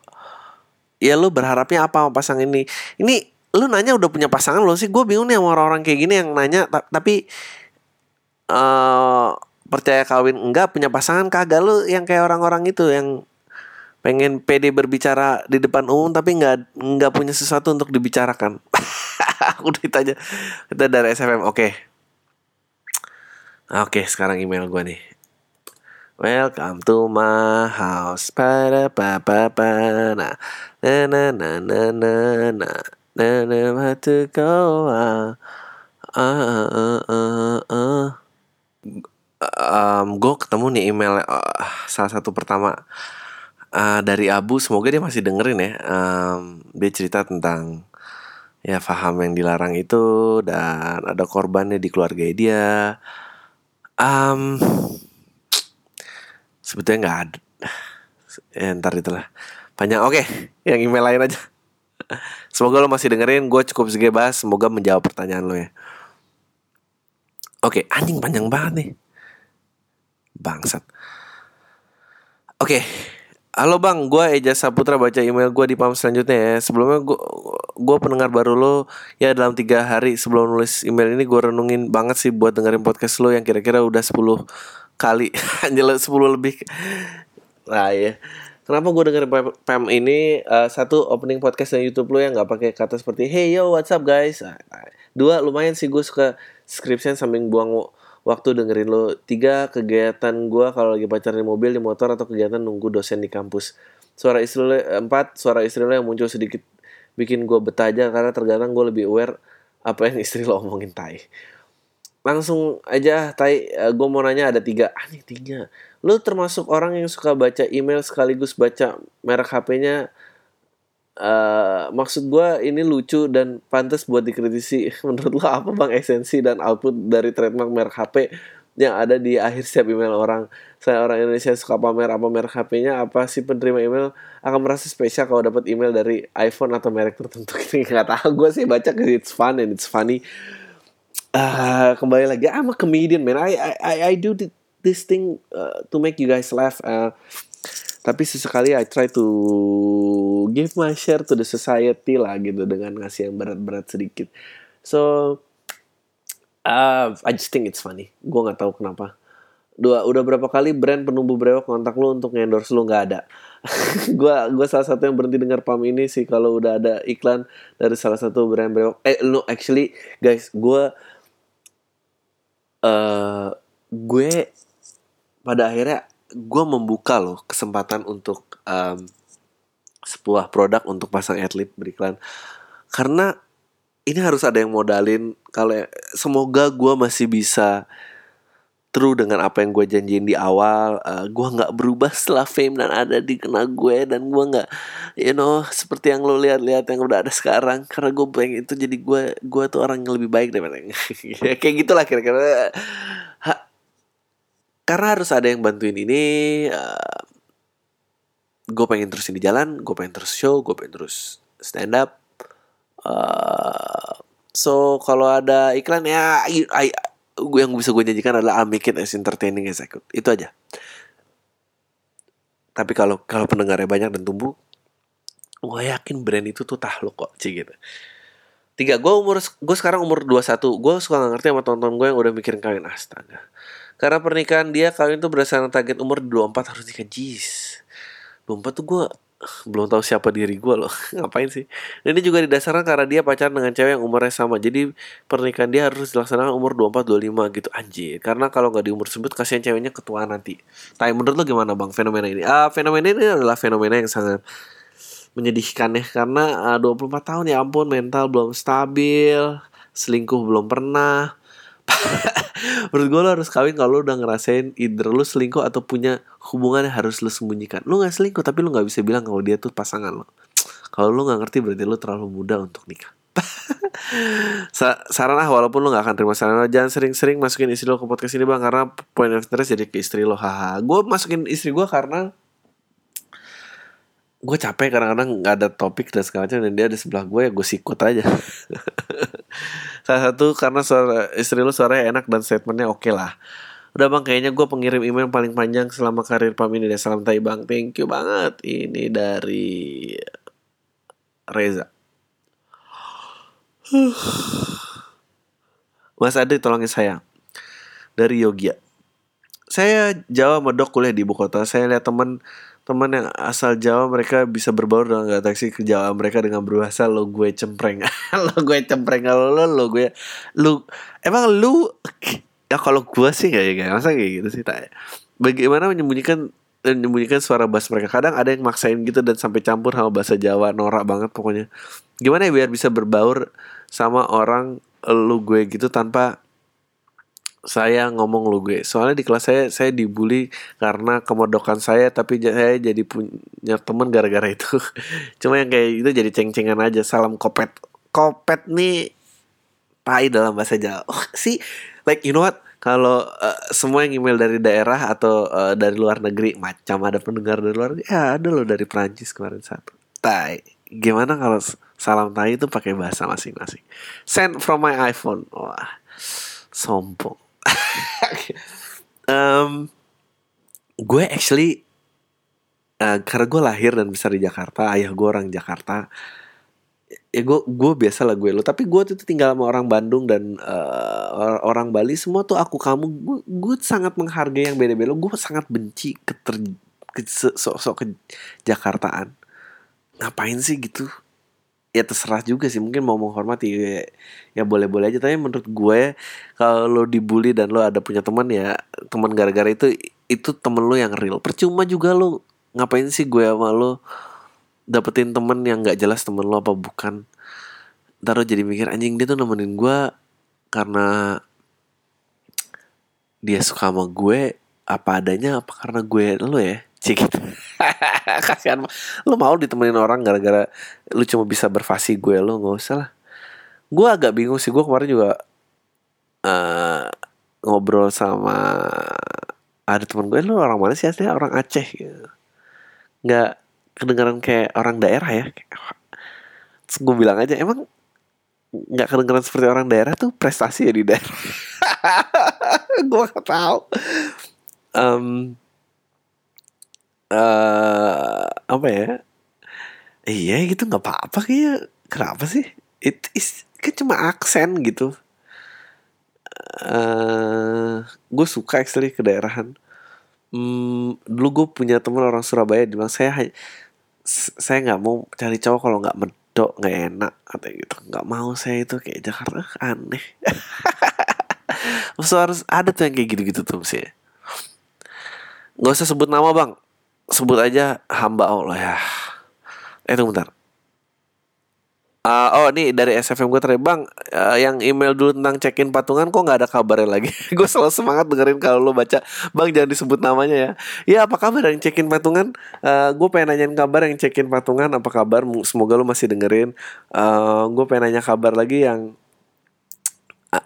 ya lu berharapnya apa pasang ini? Ini lu nanya udah punya pasangan lo sih? Gue bingung nih sama orang-orang kayak gini yang nanya tapi uh, percaya kawin enggak punya pasangan kagak? Lu yang kayak orang-orang itu yang pengen pede berbicara di depan umum tapi nggak nggak punya sesuatu untuk dibicarakan. Itu aja kita dari SFM oke. Okay. oke okay, sekarang email gue nih. Welcome to my house. Pada pa pa pa na na na na na na na Then I had to go ah ah ah ah ah. Um, gue ketemu nih email uh, salah satu pertama uh, dari Abu. Semoga dia masih dengerin ya. Um, dia cerita tentang ya faham yang dilarang itu dan ada korbannya di keluarga dia. Um, sebetulnya nggak ada ya, ntar itulah. Panjang oke okay, yang email lain aja Semoga lo masih dengerin. Gue cukup segi bahas. Semoga menjawab pertanyaan lo ya. Oke, anjing panjang banget nih. Bangsat. Oke. Halo bang, gue Eja Saputra baca email gue di pam selanjutnya ya. Sebelumnya gue pendengar baru lo ya dalam tiga hari sebelum nulis email ini gue renungin banget sih buat dengerin podcast lo yang kira-kira udah 10 kali, anjir 10 lebih. Nah ya. Kenapa gue denger Pam ini uh, satu opening podcast dan YouTube lo yang nggak pakai kata seperti Hey yo what's up guys. Nah, dua lumayan sih gue suka skripsian sambil buang waktu dengerin lo. Tiga kegiatan gue kalau lagi pacaran di mobil, di motor atau kegiatan nunggu dosen di kampus. Suara istri lo empat suara istri lo yang muncul sedikit bikin gue betah aja karena terkadang gue lebih aware apa yang istri lo omongin tai. Langsung aja tai, uh, gue mau nanya ada tiga, aneh tiga. Lu termasuk orang yang suka baca email sekaligus baca merek HP-nya uh, maksud gue ini lucu dan pantas buat dikritisi. Menurut lo apa bang? Esensi dan output dari trademark merek HP yang ada di akhir setiap email orang. Saya orang Indonesia suka pamer apa merek HP-nya apa sih penerima email akan merasa spesial kalau dapat email dari iPhone atau merek tertentu? Ini nggak tahu. Gue sih baca it's fun and it's funny uh, kembali lagi. I'm a comedian man. I I I do this thing uh, to make you guys laugh uh, tapi sesekali I try to give my share to the society lah gitu dengan ngasih yang berat-berat sedikit. So uh, I just think it's funny. Gue nggak tahu kenapa. Dua udah berapa kali brand penumbuh brewok kontak lu untuk endorse lu? Nggak ada. Gue gua salah satu yang berhenti dengar pam ini sih kalau udah ada iklan dari salah satu brand brewok. Eh no actually guys gue uh, gue pada akhirnya gue membuka loh kesempatan untuk um, sebuah produk untuk pasang atlet beriklan. Karena ini harus ada yang modalin kalau semoga gue masih bisa true dengan apa yang gue janjiin di awal uh, gue nggak berubah setelah fame dan ada di kena gue dan gue nggak you know seperti yang lo lihat-lihat yang udah ada sekarang. Karena gue pengen itu jadi gue gue tuh orang yang lebih baik daripada yang kayak gitulah kira-kira. Karena harus ada yang bantuin ini uh, gue pengen terus ini jalan gue pengen terus show gue pengen terus stand up uh, so kalau ada iklan ya I, I, yang bisa gue janjikan adalah I'll make it as entertaining as I could. Itu aja. Tapi kalau kalau pendengarnya banyak dan tumbuh, gue yakin brand itu tuh tahluk kok, sih gitu. Tiga, gue umur gue sekarang umur 21 Gue suka gak ngerti sama tonton gue yang udah mikirin kawin astaga Karena pernikahan dia kawin tuh berdasarkan target umur 24 harus nikah Jis 24 tuh gue belum tahu siapa diri gue loh. Ngapain sih? Ini juga didasarkan karena dia pacaran dengan cewek yang umurnya sama. Jadi pernikahan dia harus dilaksanakan umur 24 25 gitu. Anjir. Karena kalau nggak di umur tersebut kasihan ceweknya ketua nanti. Tapi menurut lo gimana bang fenomena ini? Ah fenomena ini adalah fenomena yang sangat menyedihkan ya. Karena uh, 24 tahun ya ampun mental belum stabil selingkuh belum pernah menurut gue lo harus kawin kalau lo udah ngerasain either lo selingkuh atau punya hubungan yang harus lo sembunyikan. Lo nggak selingkuh tapi lo nggak bisa bilang kalau dia tuh pasangan lo. Kalau lo nggak ngerti berarti lo terlalu muda untuk nikah. Sa saran ah walaupun lo gak akan terima saran jangan sering-sering masukin istri lo ke podcast ini bang karena point of interest jadi ke istri lo. Haha. Gue masukin istri gue karena gue capek kadang-kadang nggak ada topik dan segala macam dan dia ada sebelah gue ya gue sikut aja salah satu karena suara istri lu suaranya enak dan statementnya oke okay lah. Udah bang kayaknya gue pengirim email paling panjang selama karir pam ini deh. Salam tay bang. Thank you banget. Ini dari Reza. Mas Adi tolongin saya. Dari Yogya saya Jawa medok kuliah di ibu kota. Saya lihat teman teman yang asal Jawa mereka bisa berbaur dengan gak taksi ke Jawa. Mereka dengan berbahasa lo gue cempreng. Lo gue cempreng. Kalau lo lo gue lu emang lu ya kalau gue sih gak masa kayak gitu sih tak bagaimana menyembunyikan menyembunyikan suara bass mereka? Kadang ada yang maksain gitu dan sampai campur sama bahasa Jawa norak banget pokoknya. Gimana ya biar bisa berbaur sama orang lu gue gitu tanpa saya ngomong lu gue soalnya di kelas saya saya dibully karena kemodokan saya tapi saya jadi punya temen gara-gara itu. Cuma yang kayak itu jadi ceng-cengan aja. Salam kopet kopet nih tai dalam bahasa Jawa. Oh, sih like you know what? Kalau uh, semua yang email dari daerah atau uh, dari luar negeri macam ada pendengar dari luar ya ada loh dari Prancis kemarin satu. Tai. Gimana kalau salam tai itu pakai bahasa masing-masing? Send from my iPhone. Wah sombong um, gue actually uh, karena gue lahir dan besar di Jakarta ayah gue orang Jakarta ya gue gue biasa lah gue lo tapi gue tuh tinggal sama orang Bandung dan uh, orang Bali semua tuh aku kamu gue gue sangat menghargai yang beda-beda. Gue sangat benci keter ke sok-sok ke Jakartaan. Ngapain sih gitu ya terserah juga sih mungkin mau menghormati ya, ya boleh-boleh aja. Tapi menurut gue kalau lo dibully dan lo ada punya teman ya teman gara-gara itu itu temen lo yang real. Percuma juga lo ngapain sih gue sama lo dapetin temen yang nggak jelas temen lo apa bukan? Ntar lo jadi mikir anjing dia tuh nemenin gue karena dia suka sama gue apa adanya apa karena gue lo ya? Cik kasihan. Lu mau ditemenin orang gara-gara lu cuma bisa berfasi gue lu nggak usah lah. Gue agak bingung sih gue kemarin juga uh, ngobrol sama ada teman gue lu orang mana sih aslinya? Orang Aceh gitu. Nggak kedengaran kayak orang daerah ya. Gue bilang aja emang nggak kedengeran seperti orang daerah tuh prestasi ya di daerah? Gue gak tahu. Um, uh, apa ya? Iya gitu nggak apa-apa kayak kenapa sih? Itu kan cuma aksen gitu. Uh, gue suka actually ke daerahan. Hmm, dulu gue punya teman orang Surabaya bilang saya saya nggak mau cari cowok kalau nggak medok nggak enak. Katanya gitu nggak mau saya itu kayak Jakarta aneh. So harus ada tuh yang kayak gitu-gitu tuh sih. Nggak usah sebut nama bang sebut aja hamba Allah ya. Eh tunggu bentar. Uh, oh ini dari SFM gue tadi bang uh, yang email dulu tentang check-in patungan kok nggak ada kabarnya lagi? Gue selalu semangat dengerin kalau lo baca. Bang jangan disebut namanya ya. Ya apa kabar yang check-in patungan? Uh, gue pengen nanyain kabar yang check-in patungan apa kabar? Semoga lo masih dengerin. Uh, gue pengen nanya kabar lagi yang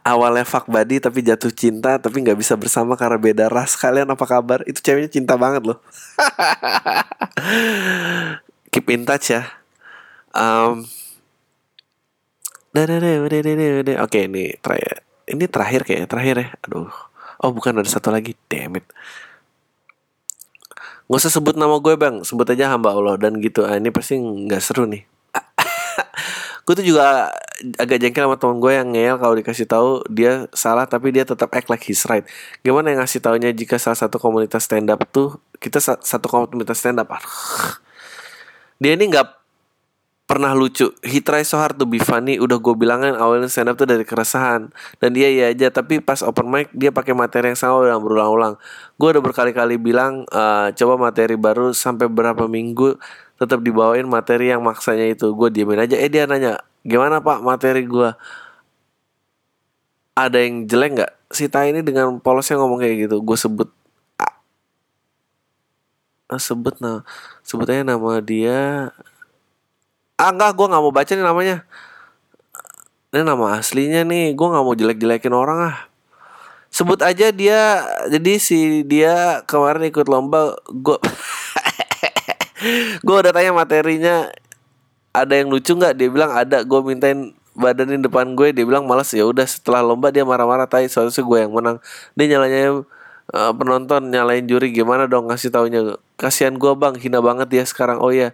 awalnya fuck buddy tapi jatuh cinta tapi nggak bisa bersama karena beda ras kalian apa kabar itu ceweknya cinta banget loh keep in touch ya um, Oke ini terakhir ini terakhir kayak terakhir ya. Aduh. Oh bukan ada satu lagi. Damn it. Gak usah sebut nama gue bang, sebut aja hamba Allah dan gitu. Ah, ini pasti nggak seru nih. gue tuh juga agak jengkel sama temen gue yang ngeyel kalau dikasih tahu dia salah tapi dia tetap act like he's right. Gimana yang ngasih taunya jika salah satu komunitas stand up tuh kita satu komunitas stand up. Dia ini nggak pernah lucu he try so hard to be funny udah gue bilangin awalnya stand up tuh dari keresahan dan dia ya aja tapi pas open mic dia pakai materi yang sama dan berulang-ulang gue udah berkali-kali bilang uh, coba materi baru sampai berapa minggu tetap dibawain materi yang maksanya itu. Gue diemin aja. Eh dia nanya gimana pak materi gue ada yang jelek nggak? Si Tai ini dengan polosnya ngomong kayak gitu. Gue sebut ah, sebut nah sebutnya nama dia. Ah enggak gue nggak mau baca nih namanya. Ini nama aslinya nih. Gue nggak mau jelek-jelekin orang ah. Sebut aja dia jadi si dia kemarin ikut lomba gue gue udah tanya materinya ada yang lucu nggak? Dia bilang ada. Gue mintain badanin depan gue dia bilang malas ya udah setelah lomba dia marah-marah tai soalnya gue yang menang. Dia nyalanya uh, penonton nyalain juri. Gimana dong? Ngasih taunya. Kasihan gue bang. Hina banget dia sekarang. Oh ya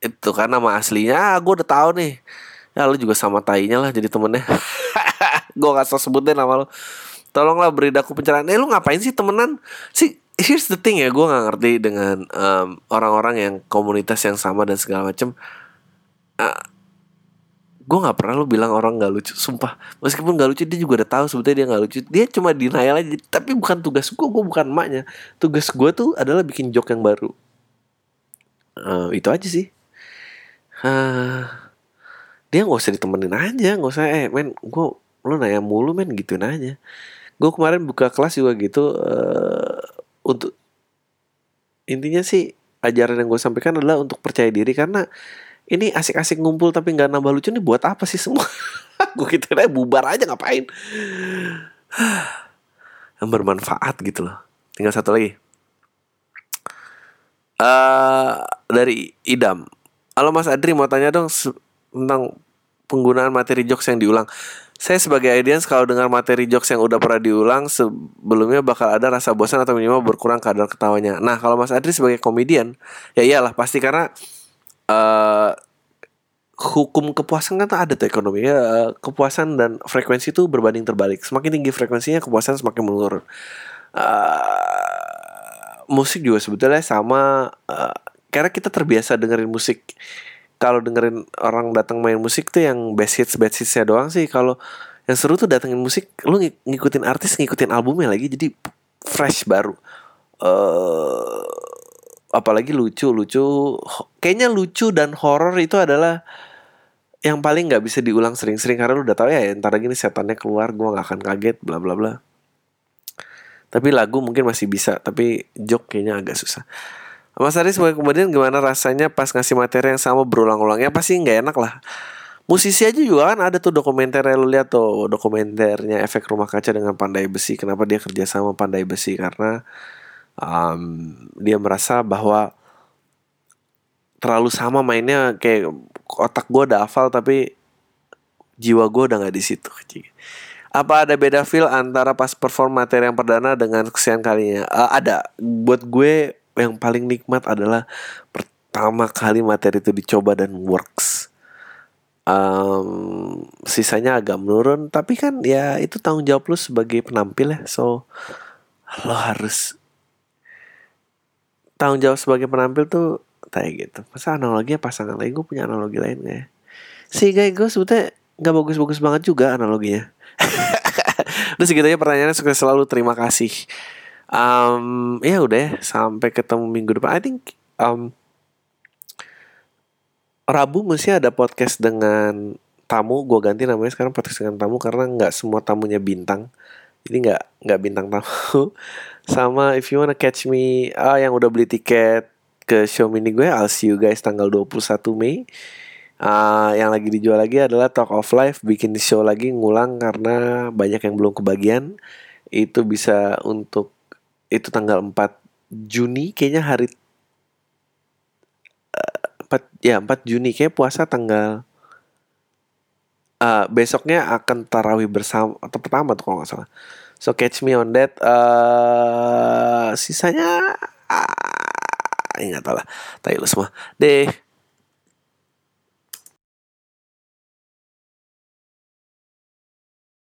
itu kan nama aslinya. Ah, gue udah tahu nih. Ya lu juga sama tainya lah jadi temennya. Gue gak usah sebut deh nama lo tolonglah beri aku pencerahan. Eh lu ngapain sih temenan? Sih here's the thing ya gue nggak ngerti dengan um, orang-orang yang komunitas yang sama dan segala macem. Uh, gue nggak pernah lu bilang orang nggak lucu sumpah. Meskipun nggak lucu dia juga udah tahu sebetulnya dia nggak lucu. Dia cuma denial aja tapi bukan tugas gue gue bukan emaknya. Tugas gue tuh adalah bikin joke yang baru. Uh, itu aja sih. Uh, dia nggak usah ditemenin aja nggak usah eh men gue lu nanya mulu men gitu aja. Gue kemarin buka kelas juga gitu uh, untuk intinya sih ajaran yang gue sampaikan adalah untuk percaya diri. Karena ini asik-asik ngumpul tapi nggak nambah lucu nih buat apa sih semua? Gue gitu aja bubar aja ngapain? Yang bermanfaat gitu loh. Tinggal satu lagi. Uh, dari idam. Halo Mas Adri mau tanya dong tentang penggunaan materi jokes yang diulang. Saya sebagai audience kalau dengar materi jokes yang udah pernah diulang sebelumnya bakal ada rasa bosan atau minimal berkurang kadar ketawanya. Nah kalau Mas Adri sebagai komedian ya iyalah pasti karena uh, hukum kepuasan kan ada tuh ekonomi ya kepuasan dan frekuensi itu berbanding terbalik. Semakin tinggi frekuensinya kepuasan semakin menurun. Uh, musik juga sebetulnya sama uh, karena kita terbiasa dengerin musik kalau dengerin orang datang main musik tuh yang best hits best hitsnya doang sih. Kalau yang seru tuh datengin musik lu ng ngikutin artis ngikutin albumnya lagi jadi fresh baru. Uh, apalagi lucu lucu kayaknya lucu dan horror itu adalah yang paling nggak bisa diulang sering-sering karena lu udah tahu ya entar lagi nih setannya keluar gue nggak akan kaget bla bla bla. Tapi lagu mungkin masih bisa tapi joke kayaknya agak susah Mas Aris kemudian gimana rasanya pas ngasih materi yang sama berulang-ulang? Ya pasti nggak enak lah. Musisi aja juga kan ada tuh dokumenter lu lihat tuh dokumenternya efek rumah kaca dengan pandai besi. Kenapa dia kerja sama pandai besi? Karena um, dia merasa bahwa terlalu sama mainnya. Kayak otak gue udah hafal tapi jiwa gue udah nggak di situ apa ada beda feel antara pas perform materi yang perdana dengan kesekian kalinya? Uh, ada. Buat gue yang paling nikmat adalah pertama kali materi itu dicoba dan works. Um, sisanya agak menurun tapi kan ya itu tanggung jawab lu sebagai penampil ya. So lo harus tanggung jawab sebagai penampil tuh kayak gitu. Masa analoginya pasangan lain gue punya analogi lain ya. Guys gue sebetulnya nggak bagus-bagus banget juga analoginya. Terus segitu aja pertanyaannya selalu terima kasih um, ya udah ya, sampai ketemu minggu depan. I think um, Rabu mesti ada podcast dengan tamu. Gue ganti namanya sekarang podcast dengan tamu karena nggak semua tamunya bintang. Jadi nggak nggak bintang tamu. Sama if you wanna catch me ah yang udah beli tiket ke show mini gue I'll see you guys tanggal 21 Mei. Uh, yang lagi dijual lagi adalah Talk of Life bikin show lagi ngulang karena banyak yang belum kebagian. Itu bisa untuk itu tanggal 4 Juni kayaknya hari uh, eh, 4 ya 4 Juni. Kayak puasa tanggal uh, besoknya akan tarawih bersama atau pertama tuh kalau nggak salah. So catch me on that. Uh, sisanya uh, nggak tahu lah. Tahu semua. Deh